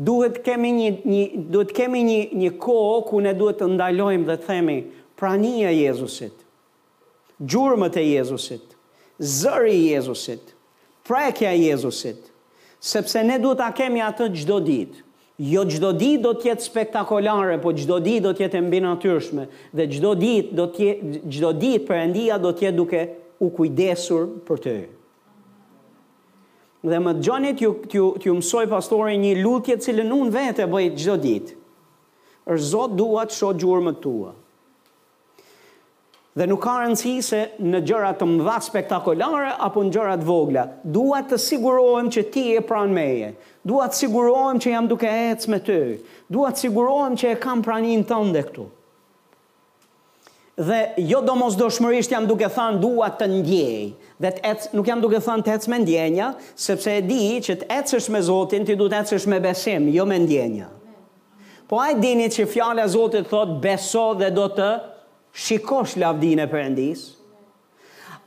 Duhet të kemi një, një, duhet të kemi një, një kohë ku ne duhet të ndalojmë dhe të themi prania e Jezusit, gjurmët e Jezusit, zëri i Jezusit, Prekja e Jezusit, sepse ne duhet ta kemi atë çdo ditë. Jo çdo ditë do të jetë spektakolare, po çdo ditë do të jetë e mbinatyrshme dhe çdo ditë do të çdo ditë Perëndia do të jetë duke u kujdesur për ty. Dhe më dëgjoni t'ju, t'ju, t'ju mësojë pastori një lutje të cilën unë vetë e bëj çdo ditë. Është Zot dua të shoh gjurmët e tua. Dhe nuk ka rëndësi se në gjëra të mëdha spektakolare apo në gjëra të vogla, dua të sigurohem që ti je pranë meje. Dua të sigurohem që jam duke ecë me ty. Dua të sigurohem që e kam praninë tënde këtu. Dhe jo domosdoshmërisht jam duke thënë dua të ndjej. Dhe të ec, nuk jam duke thënë të ec me ndjenja, sepse e di që të ecësh me Zotin, ti duhet të ecësh me besim, jo me ndjenja. Po a e dini që fjala e Zotit thotë beso dhe do të shikosh lavdinë e Perëndisë?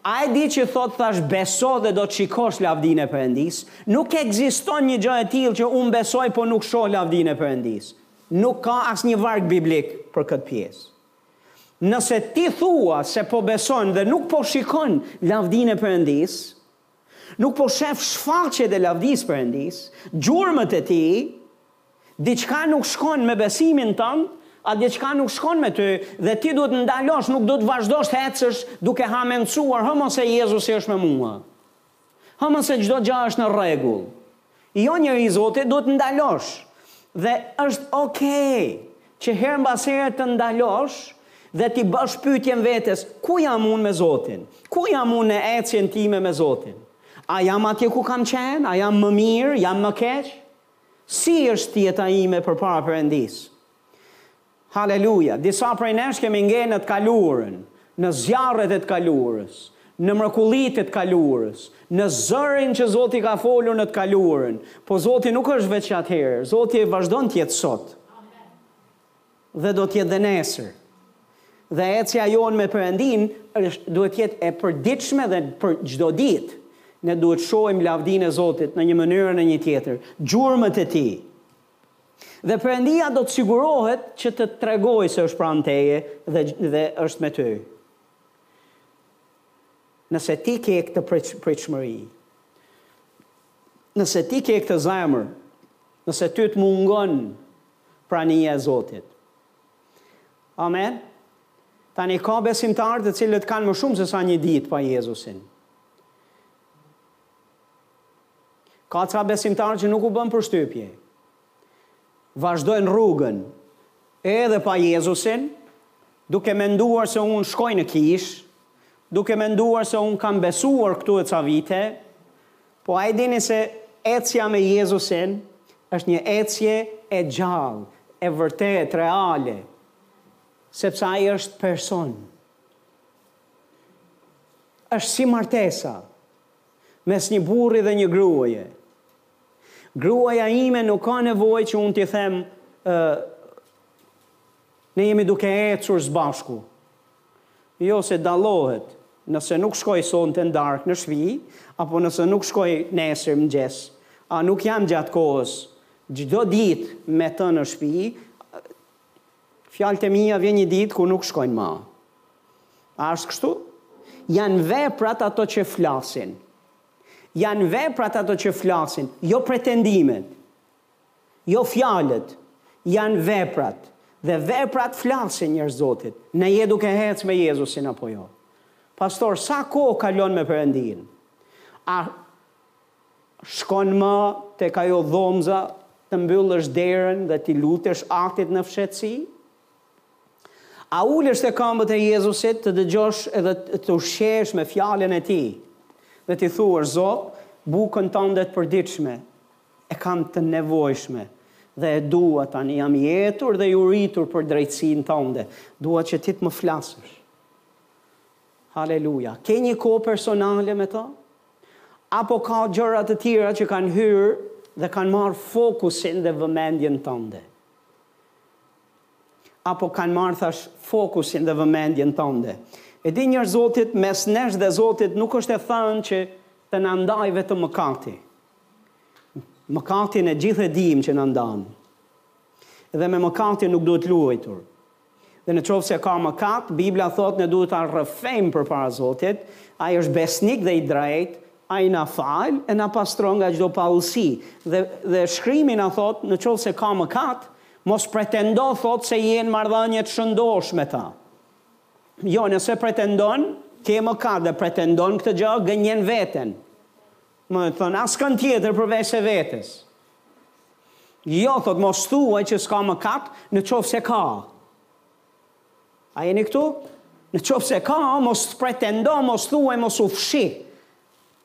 A e di që thotë thashë beso dhe do të shikosh lavdinë e Perëndisë? Nuk ekziston një gjë e tillë që unë besoj po nuk shoh lavdinë e Perëndisë. Nuk ka asnjë varg biblik për këtë pjesë. Nëse ti thua se po beson dhe nuk po shikon lavdinë e Perëndisë, Nuk po shef shfaqjet e lavdisë së Perëndisë, gjurmët e tij, diçka nuk shkon me besimin tënd, a diçka nuk shkon me ty dhe ti duhet të ndalosh, nuk duhet të vazhdosh të ecësh duke hamendësuar, hë mo se Jezusi është me mua. Hë mo se çdo gjë është në rregull. Jo, njeri i Zotit duhet të ndalosh. Dhe është ok që herë mbas here të ndalosh dhe t'i bësh pyetjen vetes, ku jam unë me Zotin? Ku jam unë në ecjen time me Zotin? A jam atje ku kam qenë? A jam më mirë? Jam më keq? Si është jeta ime përpara Perëndisë? Haleluja! Disa prej nesh kemi ngel në të kaluarën, në zjarret e të kaluarës, në mrekullitë e të kaluarës, në zërin që Zoti ka folur në të kaluarën, po Zoti nuk është veç atëherë, Zoti vazhdon të jetë sot. Dhe do të jetë dhe nesër. Dhe ecja jonë me Perëndinë duhet të jetë e përditshme dhe për çdo ditë. Ne duhet të shohim lavdinë e Zotit në një mënyrë në një tjetër, gjurmët e tij. Dhe Perëndia do të sigurohet që të të tregojë se është pranë teje dhe dhe është me ty. Nëse ti ke këtë pritshmëri, nëse ti ke këtë zemër, nëse ty të mungon prania e Zotit. Amen. Tani ka besimtarë të cilët kanë më shumë se sa një ditë pa Jezusin. Ka ca besimtarë që nuk u bën përshtypje. Vazhdojnë rrugën edhe pa Jezusin, duke menduar se unë shkoj në kishë, duke menduar se unë kam besuar këtu e ca vite, po a e dini se ecja me Jezusin është një ecje e gjallë, e vërtetë, reale, sepse ai është person. Është si martesa mes një burri dhe një gruaje. Gruaja ime nuk ka nevojë që unë t'i them ë ne jemi duke ecur së bashku. Jo se dallohet, nëse nuk shkoj sonte në darkë në shpi, apo nëse nuk shkoj nesër mëngjes, a nuk jam gjatë kohës çdo ditë me të në shpi, Fjalët e mia vjen një ditë kur nuk shkojnë më. A është kështu? Janë veprat ato që flasin. Janë veprat ato që flasin, jo pretendimet. Jo fjalët, janë veprat. Dhe veprat flasin njerëz të Zotit. Në je duke hec me Jezusin apo jo? Pastor, sa kohë kalon me Perëndinë? A Shkon më tek ajo dhomza, të mbyllësh derën dhe t'i lutesh Atit në fshehtësi? A ulesh te këmbët e Jezusit, të dëgjosh edhe të ushqehesh me fjalën e Tij dhe t'i thuash, Zot, bukën tënde të përditshme e kam të nevojshme dhe e dua tani, jam i etur dhe i uritur për drejtësinë tënde, dua që ti të më flasësh. Haleluja. Ke një kohë personale me të? Apo ka gjëra të tjera që kanë hyrë dhe kanë marrë fokusin dhe vëmendjen tënde? Apo kanë marrë thash fokusin dhe vëmendjen tënde? E di njerëz të Zotit, mes nesh dhe Zotit nuk është e thënë që të na ndajë vetëm mëkati. Mëkatin ne gjithë e dimë që na ndan. Dhe me mëkatin nuk duhet luajtur. Dhe në qoftë se ka mëkat, Bibla thotë ne duhet ta rrëfejmë përpara Zotit, Ai është besnik dhe i drejtë, Ai na fal e na pastron nga çdo paudhësi. Dhe, dhe Shkrimi na thotë, në qoftë se ka mëkat, mos pretendo, thotë, se je në marrëdhënie të shëndoshë me Të. Jo, nëse pretendon, ke mëkat dhe pretendon këtë gjë, gënjen veten. Me thënë, askënd tjetër përveçse vetes. Jo, thotë, mos thuaj që s'ka mëkat, në qoftë se ka. A jeni këtu? Në qoftë se ka, mos pretendo, mos thuaj, mos u fshih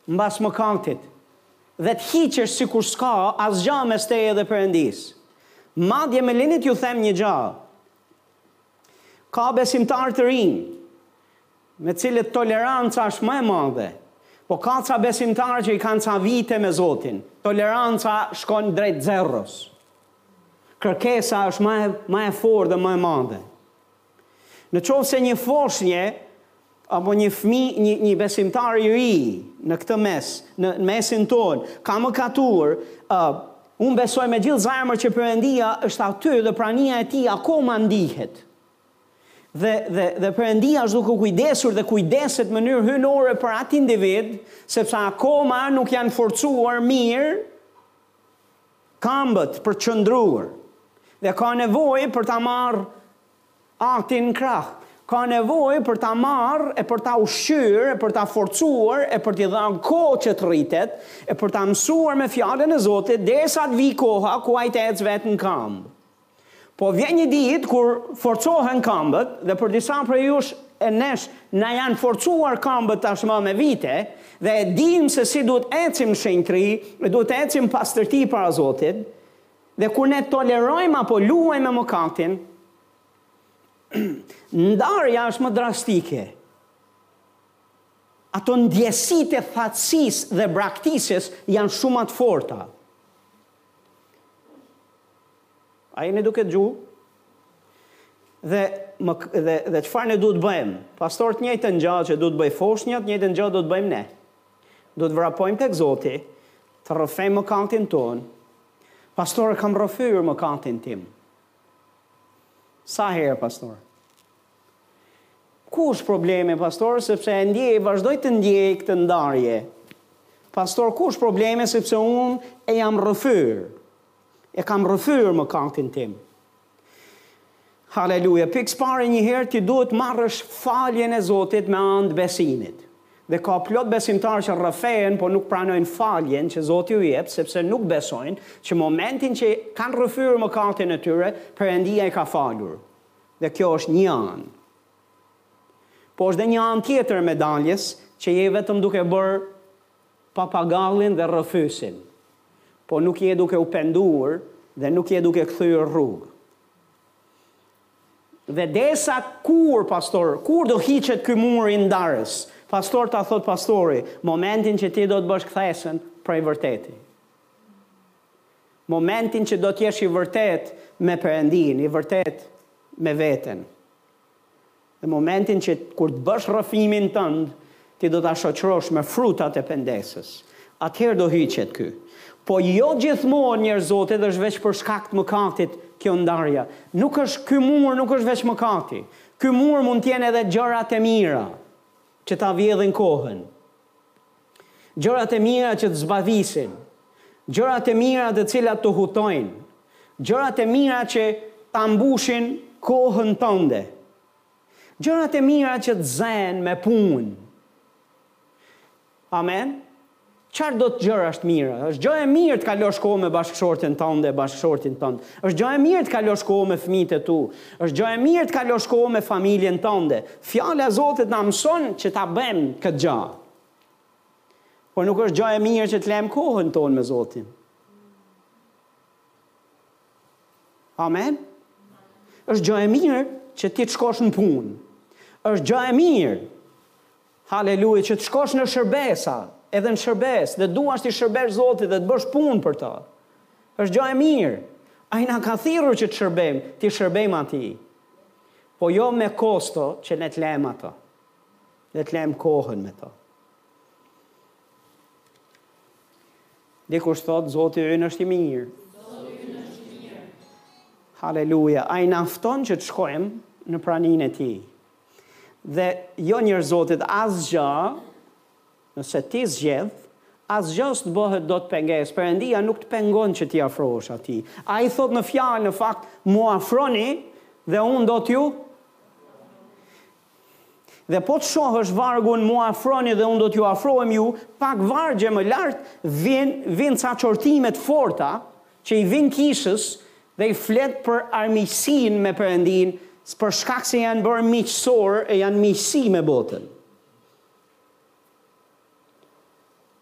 mbas mëkatit, dhe të hiqesh sikur s'ka, asgja mes teje edhe Perëndisë. Madje më lini t'ju them një gja, ka besimtarë të rinj, me të cilët toleranca është më e madhe, po ka ca besimtarë që i kanë ca vite me Zotin, toleranca shkon drejt zeros. Kërkesa është më e, më e fortë dhe më e madhe. Në qoftë se një foshnje, apo një fmi, një, një besimtar i ri në këtë mes, në mesin tonë, ka mëkatur, uh, unë besoj me gjithë zemër që Perëndia është aty dhe prania e Tij akoma ndihet. Dhe, dhe, dhe Perëndia është duke u kujdesur dhe kujdeset në mënyrë hyjnore për atë individ, sepse akoma nuk janë forcuar mirë kambët për të qëndruar dhe ka nevojë për ta marrë Ati n'krah, ka nevojë për ta marrë e për ta ushqyr e për ta forcuar e për t'i dhanë kohë që të rritet e për ta mësuar me fjalën e Zotit derisa të vijë koha ku ai të ecë vetë në kambë. Po vjen një ditë kur forcohen këmbët dhe për disa prej jush e nesh na janë forcuar këmbët tashmë me vite dhe e dimë se si duhet t'ecim n'shenjtëri dhe duhet të ecim pastërti para Zotit dhe kur ne tolerojmë apo luajmë me mëkatin ndarja është më drastike ato ndjesitë e thatësisë dhe braktisjes janë shumë të forta. A jeni duke dëgjuar? Dhe, më, dhe, dhe çfarë ne duhet bëjmë? Pastor të njëjtën gjë që duhet të bëjë foshnja, të njëjtën gjë duhet të bëjmë ne. Duhet të vrapojmë tek Zoti, të rrëfejmë mëkatin tonë. Pastor, kam rrëfyer mëkatin tim. Sa herë, pastor? Ku është problemi pastor sepse e ndjej vazhdoj të ndjej këtë ndarje. Pastor ku është problemi sepse unë jam rrëfyer. E kam rrëfyer mëkatin tim. Haleluja, pikë së pari një herë ti duhet marrësh faljen e Zotit me anë të besimit. Dhe ka plot besimtarë që rrëfehen, por nuk pranojnë faljen që Zoti u jep, sepse nuk besojnë që momentin që kanë rrëfyer mëkatin e tyre, Perëndia i ka falur. Dhe kjo është një anë. Po është dhe një anë tjetër e medaljes, që je vetëm duke bërë papagallin dhe rrëfyesin, po nuk je duke u penduar dhe nuk je duke kthyer rrugë. Dhe derisa kur, pastor, kur do hiqet ky muri ndarës? Pastor ta thotë pastori, momentin që ti do të bësh kthesën prej vërteti. Momentin që do të jesh i vërtetë me Perëndinë, i vërtetë me veten. Dhe momentin që kur të bësh rrëfimin tënd, ti do ta shoqërosh me frutat e pendesës. Atëherë do hiqet ky. Po jo gjithmonë njerëz të Zotit është veç për shkak të mëkatit kjo ndarja. Nuk është ky mur, nuk është veç mëkati. Ky mur mund të jenë edhe gjërat e mira që ta vjedhin kohën. Gjërat e mira që të zbavisin, gjërat e mira të cilat të hutojnë, gjërat e mira që ta mbushin kohën tënde, gjërat e mira që të zënë me punë. Amen. Çfarë janë gjërat e mira? Është gjë e mirë të kalosh kohë me bashkëshorten tënde, bashkëshortin tënd. Është gjë e mirë të kalosh kohë me fëmijët e tu. Është gjë e mirë të kalosh kohë me familjen tënde. Fjala e Zotit na mëson që ta bëjmë këtë gjë. Por nuk është gjë e mirë që të lëmë kohën tonë me Zotin. Amen. Është gjë e mirë që ti të shkosh në punë. Është gjë e mirë. Haleluja, që të shkosh në shërbesa, edhe në shërbesë, dhe duash t'i shërbesh Zotit dhe të bësh punë për të. Është gjë e mirë. Ai na ka thirrur që të shërbejmë, t'i shërbejmë atij. Po jo me kosto që ne të lëmë ato. Ne të lëmë kohën me të. Dikush thotë, Zoti ynë është i mirë. Haleluja. Ai na fton që të shkojmë në praninë e tij. Dhe jo njerëz Zotit asgjë, nëse ti zgjedh, asgjë s'të bëhet dot pengesë. Perëndia nuk të pengon që t'i afrohesh atij. Ai thotë në fjalë në fakt, "M'u afroni dhe unë do t'ju Dhe po të shohësh vargun m'u afroni dhe unë do t'ju afrohem ju, pak vargje më lart vijnë vijnë ca qortime të forta që i vijnë kishës dhe i flet për armiqësinë me Perëndinë, për shkak se janë bërë miqësorë e janë miqësi me botën.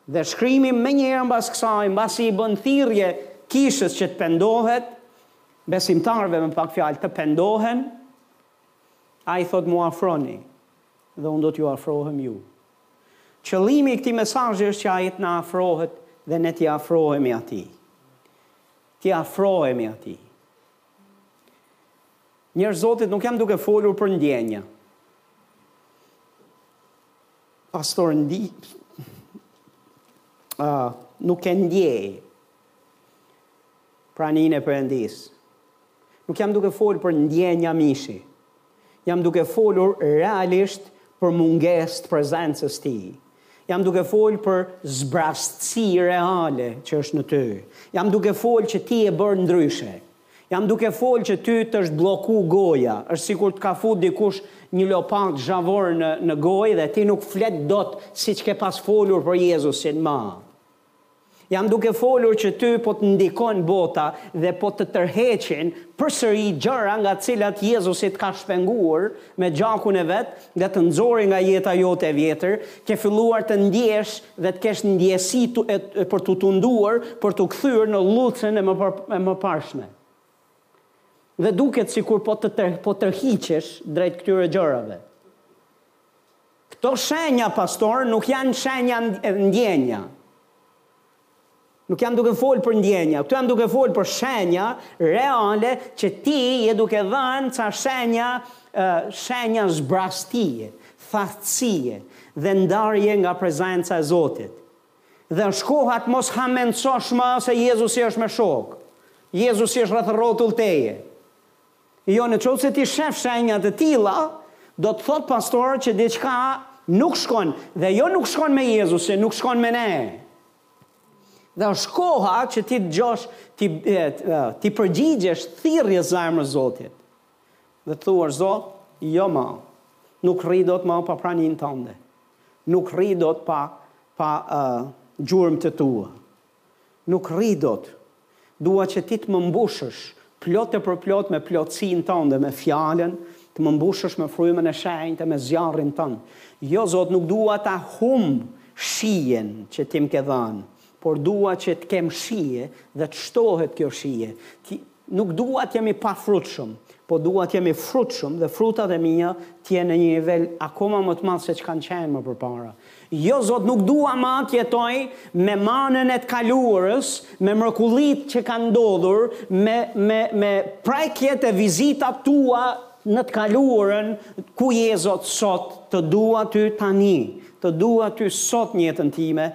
Dhe shkrimi menjëherë mbas kësaj, mbasi i bën thirrje kishës që të pendohet, besimtarëve me pak fjalë të pendohen, Ai thotë m'u afroni dhe unë do t'ju afrohem ju. Qëllimi i këtij mesazhi është që ai të na afrohet dhe ne t'i afrohemi atij. T'i afrohemi atij. Njerëz Zotit nuk jam duke folur për ndjenja. Pastor ndi uh, nuk e ndjej praninë e Perëndisë. Nuk jam duke folë për ndjenja mishi. Jam duke folur realisht për mungesë të prezencës së tij. Jam duke folë për zbrastësi reale që është në ty. Jam duke folë që ti je bërë ndryshe. Jam duke folë që ty të është blloku goja. Është sikur të ka fut dikush një lopatë zhavor në në gojë dhe ti nuk flet dot siç ke pas folur për Jezusin më. Jam duke folur që ty po të ndikon bota dhe po të tërheqin përsëri gjëra nga të cilat Jezusi të ka shpenguar me gjakun e vet dhe të nxori nga jeta jote e vjetër, ke filluar të ndjesh dhe të kesh ndjesi për t'u tunduar, për t'u kthyer në llucën e mëparshme. Dhe duket sikur po të po tërhiqesh drejt këtyre gjërave. Këto shenja pastor nuk janë shenja ndjenja. Nuk jam duke folë për ndjenja, këtu jam duke folë për shenja reale që ti je duke dhënë ca shenja, shenja zbrastie, thatësie dhe ndarje nga prezenca e Zotit. Dhe është koha të mos hamencosh më se Jezusi është me shokë. Jezusi është rreth rrotull teje. Jo, në qoftë se ti shef shenja të tilla, do të thotë pastor që diçka nuk shkon, dhe jo nuk shkon me Jezusin, nuk shkon me ne. Dhe është koha që ti të dëgjosh, ti t'i përgjigjesh thirrjes zemrës Zotit. Dhe të thuash Zot, jo më. Nuk rri dot më pa praninë tënde. Nuk rri dot pa pa uh, gjurmët e tua. Nuk rri dot. Dua që ti të më mbushësh plot e përplot me plotësinë tënde, me Fjalën, të më mbushësh me Frymën e Shenjtë e me zjarrin tënd. Jo, Zot, nuk dua ta humb shijen që ti më ke dhënë, por dua që të kem shije dhe të shtohet kjo shije. Ti Nuk dua të jem i pafrutshëm, po dua të jem i frutshëm dhe frutat e mia të jenë në një nivel akoma më të madh se ç'kanë qenë më përpara. Jo zot nuk dua më të jetoj me manën e të kaluarës, me mrekullitë që kanë ndodhur, me me me prekjet e vizitat tua në të kaluarën, ku je zot sot, të dua ty tani, të dua ty sot në jetën time.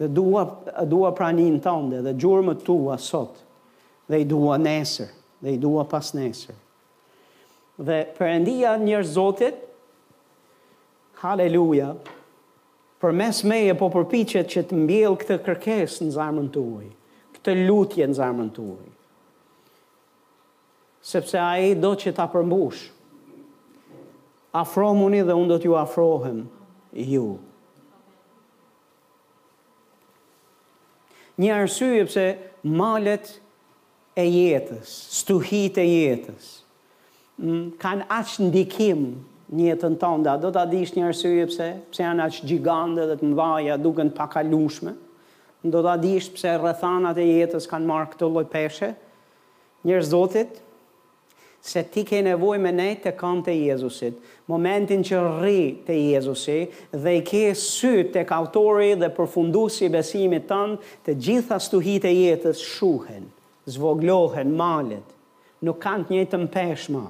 Dhe dua, dua praninë tënde dhe gjurmët tua sot. Dhe i dua nesër, dhe i dua pasnesër. Dhe Perëndia njerëz Zotit, haleluja, përmes meje po përpichet që të mbjellë këtë kërkesë në zemrën tuaj, këtë lutje në zemrën tuaj. Sepse Ai do që ta përmbushë. Afromuni dhe Unë do t'ju afrohem ju. Një arsye pse malet e jetës, stuhitë e jetës, kanë aq ndikim në jetën tënde. A do ta dish një arsye pse? Pse janë aq gjigante dhe të mëdha, duken të pakalueshme? Do ta dish pse rrethanat e jetës kanë marrë këtë lloj peshe? Njerëz Zotit, se ti ke nevojë me nejt te kamët e Jezusit. Momentin që rri te Jezusi dhe i ke sytë tek Autori dhe Përfunduesi i besimit tënd, të gjitha stuhitë e jetës shuhen, zvogëlohen, malet nuk kanë të njëjtën peshë më.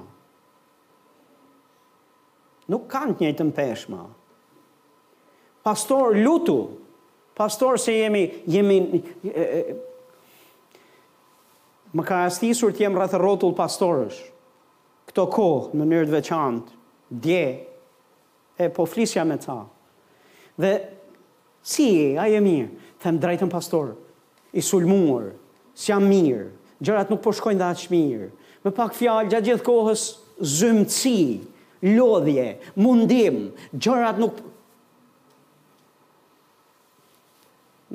Nuk kanë të njëjtën peshë më. Pastor, lutu! Pastor, se jemi, jemi, Më ka rastisur të jem rreth rrotull pastorësh këto kohë në mënyrë të veçantë, dje e po flisja me ca. Dhe si je, a je mirë? Them të drejtën pastor, i sulmuar, s'jam mirë, gjërat nuk po shkojnë dhe aq mirë. Me pak fjalë gjatë gjithë kohës zymtësi, lodhje, mundim, gjërat nuk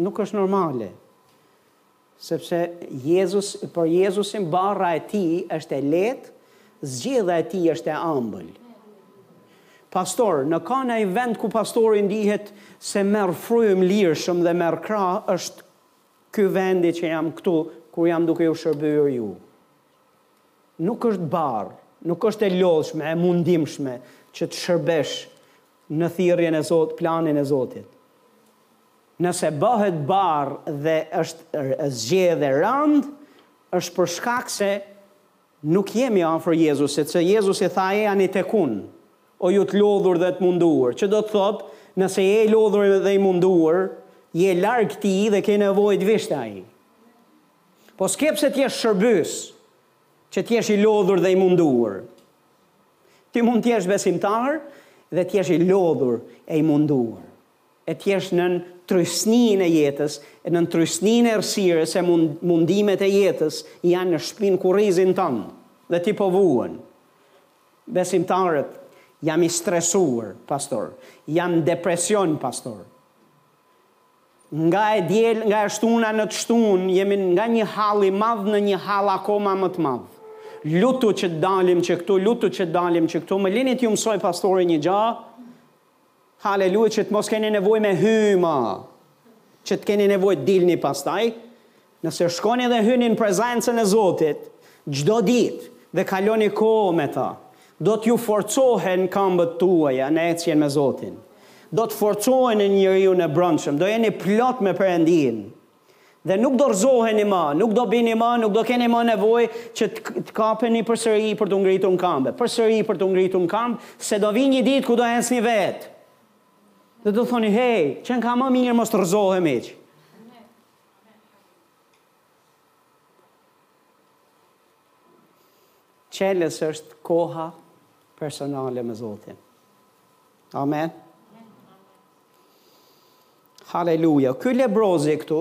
nuk është normale. Sepse Jezus, për Jezusin barra e tij është e lehtë, zgjedha e tij është e ëmbël. Pastor, në ka një vend ku pastori ndihet se merr frymë lirshëm dhe merr krahë është ky vendi që jam këtu kur jam duke ju shërbyer ju. Nuk është barrë, nuk është e lodhshme, e mundimshme që të shërbesh në thirrjen e Zot, planin e Zotit. Nëse bëhet barrë dhe është zgjedhë e rëndë, është për shkak se nuk jemi afër Jezusit, sepse Jezusi tha ejani tek unë, o ju të lodhur dhe të munduar, që do të thotë, nëse je i lodhur dhe i munduar, je larg tij dhe ke nevojë të vish te ai. Po s'ke pse të jesh shërbyes, që të jesh i lodhur dhe i munduar. Ti mund të jesh besimtar dhe të jesh i lodhur e i munduar. e thjesht nën trysninë e jetës, nën trysninë e errësirës e mundimet e jetës janë në shpinë kurrizin tënd dhe ti po vuan. Besimtarët, jam i stresuar, pastor, jam në depresion, pastor. Nga e diel, nga e shtuna në të shtunë, jemi nga një hall i madh në një hall akoma më të madh. Lutu që të dalim që këtu, lutu që të dalim që këtu. Më lini t'ju mësoj pastorë një gjë, Haleluja që të mos keni nevojë me hy më. Që të keni nevojë të dilni pastaj. Nëse shkoni dhe hyni në prezencën e Zotit çdo ditë dhe kaloni kohë me të, do t'ju forcohen këmbët tuaja në ecjen me Zotin. Do të forcoheni në njeriun e brendshëm, do jeni plot me Perëndinë. Dhe nuk do rrëzoheni më, nuk do bini më, nuk do keni më nevojë që të kapeni përsëri për t'u ngritur në këmbë, përsëri për t'u ngritur në këmbë, se do vijë një ditë ku do ecni vetë. Dhe do thoni, hej, qenka më mirë mos të rëzohem hiç. Çelësi është koha personale me Zotin. Amen. Haleluja. Ky lebrozi këtu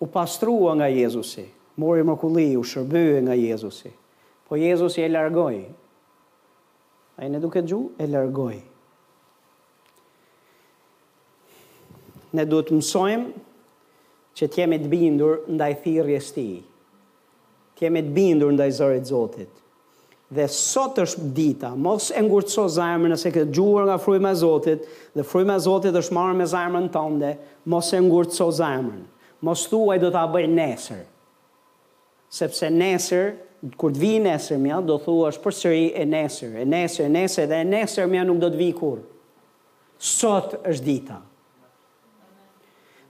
u pastrua nga Jezusi, mori mrekulli, u shërbye nga Jezusi. Po Jezusi e largoi. A jeni duke gjuar? E largoi. Ne duhet të mësojmë që të jemi të bindur ndaj thirrjes tij. Të jemi të bindur ndaj zërit Zotit. Dhe sot është dita. Mos e ngurtëso zemrën nëse ke dëgjuar nga fryma e Zotit dhe fryma e Zotit është marrë me zemrën tënde, mos e ngurtëso zemrën. Mos thuaj do ta bëj nesër. Sepse nesër, kur të vijë nesërmja, do thuash përsëri e nesër, e nesër, e nesër dhe e nesërmja nuk do të vijë kurrë. Sot është dita.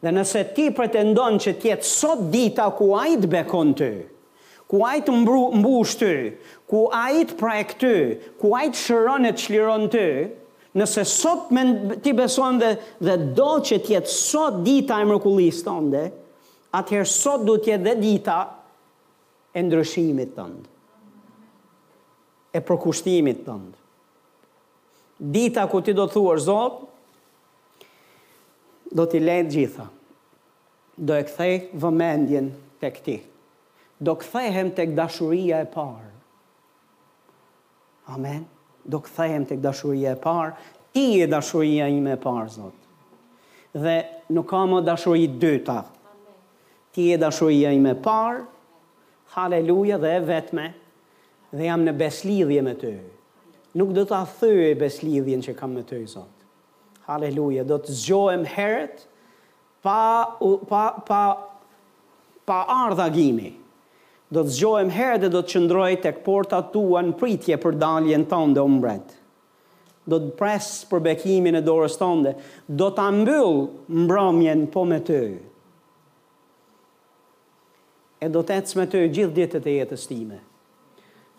Dhe nëse ti pretendon që të jetë sot dita ku Ai të bekon ty, ku Ai të mbush ty, ku Ai të prek ty, ku Ai të shëron e të çliron ty, nëse sot ti beson dhe dhe do që të jetë sot dita e mrekullisë tënde, atëherë sot duhet të jetë dhe dita e ndryshimit tënd. E përkushtimit tënd. Dita ku ti do të thuash Zot, Do t'i lë të gjitha. Do e kthej vëmendjen tek ti. Do kthehem tek dashuria e parë. Amen. Do kthehem tek dashuria e parë. Ti je dashuria ime e parë, Zot. Dhe nuk ka më dashuri dyta. Ti je dashuria ime e parë. Haleluja dhe e vetme. Dhe jam në besëlidhje me ty. Nuk do ta thyej besëlidhjen që kam me ty, Zot. Haleluja, do të zgjohem herët pa pa pa pa ardh agimi. Do të zgjohem herët dhe do të qëndroj tek portat tua në pritje për daljen tënde o mbret. Do të pres për bekimin e dorës tënde. Do ta mbyll mbrëmjen po me ty. E do të ec me ty gjithë ditët e jetës time.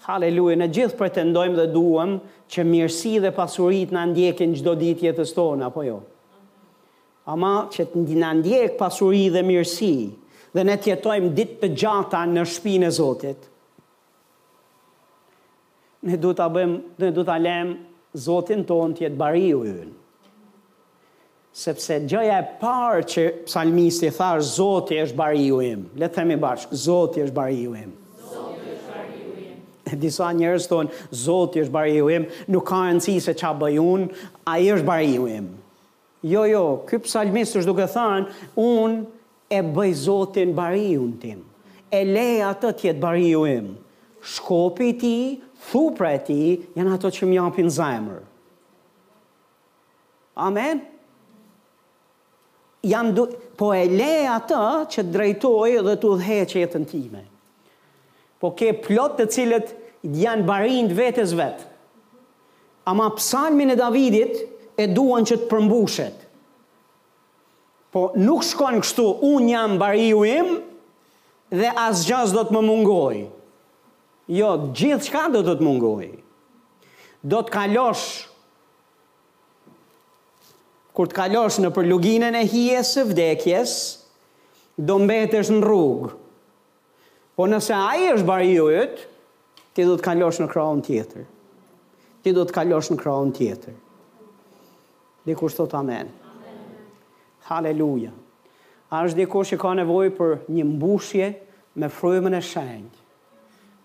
Haleluja, ne gjithë pretendojmë dhe duam që mirësi dhe pasuri të na ndjekin çdo ditë të jetës tonë, apo jo? Ama që të na ndjek pasuri dhe mirësi dhe ne të jetojmë ditë të gjata në shpinë e Zotit. Ne duhet ta bëjmë, ne duhet ta lejmë Zotin tonë të jetë bariu ynë. Sepse gjëja e parë që psalmisti tha është Zoti është bariu im. Le të themi bashkë, Zoti është bariu im. Zoti është bariu im. E disa njerëz thonë, Zoti është bariu im, nuk ka rëndësi se ça bëj unë, ai është bariu im. Jo jo, ky psalmist është duke thënë, unë e bëj Zotin bariun tim, e lej atë të jetë bariu im. Shkopi i tij, thupra e tij janë ato që më japin zemër. Amen. Jam du... po e lej atë që të drejtojë dhe të udhëheqë jetën time. Po ke plot të cilët janë barinj të vetes vetë. Ama psalmin e Davidit e duan që të përmbushet. Po nuk shkon kështu, unë jam bariu im dhe asgjë s'do të më mungojë. Jo, gjithçka do të të mungojë. Do të kalosh, kur të kalosh nëpër luginën e hijes së vdekjes, do mbetesh në rrugë. Po nëse ai është bariu yt, ti do të kalosh në krahun tjetër. Ti do të kalosh në krahun tjetër. Dikush thotë amen. Haleluja. A është dikush që ka nevojë për një mbushje me frymën e shenjtë?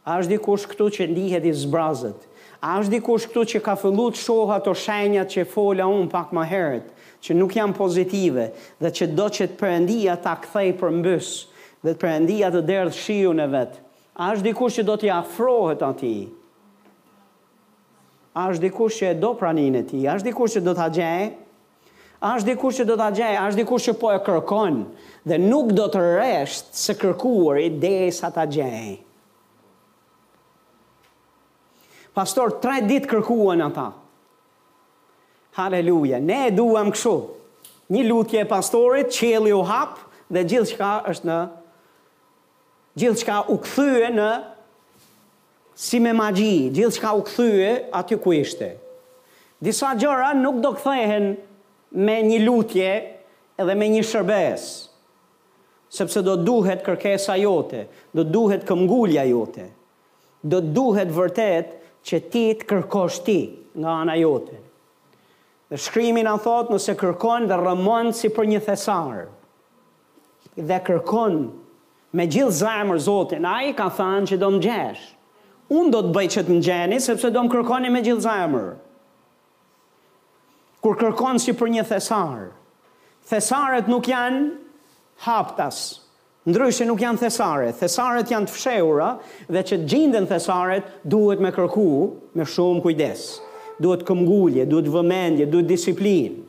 A është dikush këtu që ndihet i zbrazët? A është dikush këtu që ka filluar të shohë ato shenjat që fola unë pak më herët? që nuk janë pozitive dhe që do që Perëndia ta kthejë përmbys dhe Perëndia të derdhë shiun e vet. A është dikush që do t'i afrohet Atij? A është dikush që e do praninë e Tij? A është dikush që do ta gjejë? A është dikush që do ta gjejë? A është dikush që po e kërkon dhe nuk do të reshtë së kërkuari derisa ta gjejë? Pastor, tre ditë kërkuan ata. Haleluja, ne e duam kështu. Një lutje e pastorit, qielli u hap dhe gjithçka është në, gjithçka u kthye në, si me magji, gjithçka u kthye aty ku ishte. Disa gjëra nuk do kthehen me një lutje edhe me një shërbesë, sepse do duhet kërkesa jote, do duhet këmbëngulja jote. Do të duhet vërtet që ti të kërkosh ti, nga ana jote. Dhe shkrimi na thotë nëse kërkon dhe rrëmon si për një thesar. Dhe kërkon me gjithë zemër Zotin, ai ka thënë që do më gjesh. Unë do të bëj që të më gjeni sepse do më kërkoni me gjithë zemër. Kur kërkon si për një thesar, thesaret nuk janë haptas, Ndryshe nuk janë thesare. Thesaret janë të fshehura dhe që të gjinden thesaret duhet me kërku me shumë kujdes. Duhet këmbëngulje, duhet vëmendje, duhet disiplinë.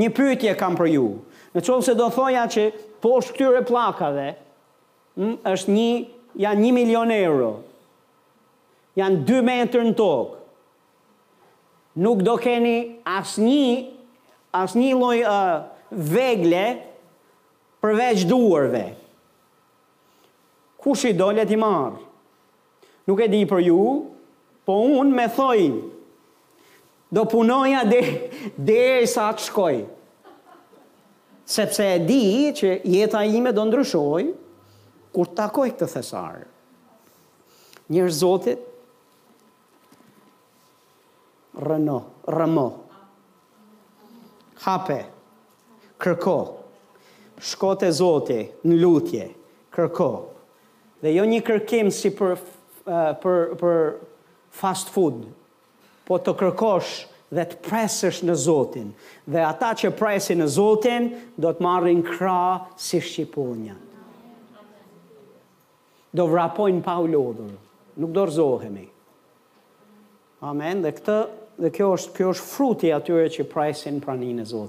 Një pyetje kam për ju. Në qoftë se do thoja që poshtë këtyre pllakave ë është një janë një milion euro, janë dy metër në tokë, nuk do keni asnjë asnjë lloj ë vegle, Përveç duarve. Kush i do le t'i marrë. Nuk e di për ju, po unë me thoj do punoja de deri sa të shkoj. Sepse e di që jeta ime do ndryshojë kur të takoj këtë thesar. Njerëz të Zotit, Rrëmo, rrëmo. Hape. Kërko. Shko te Zoti në lutje. Kërko. Dhe jo një kërkim si për për për fast food, po të kërkosh dhe të presësh në Zotin. Dhe ata që presin në Zotin, do të marrin krah si shqiponjat. Do vrapojnë pa u lodhur. Nuk dorëzohemi. Amen. Dhe këtë, dhe kjo është, kjo është fruti i atyre që presin praninë e Zotit.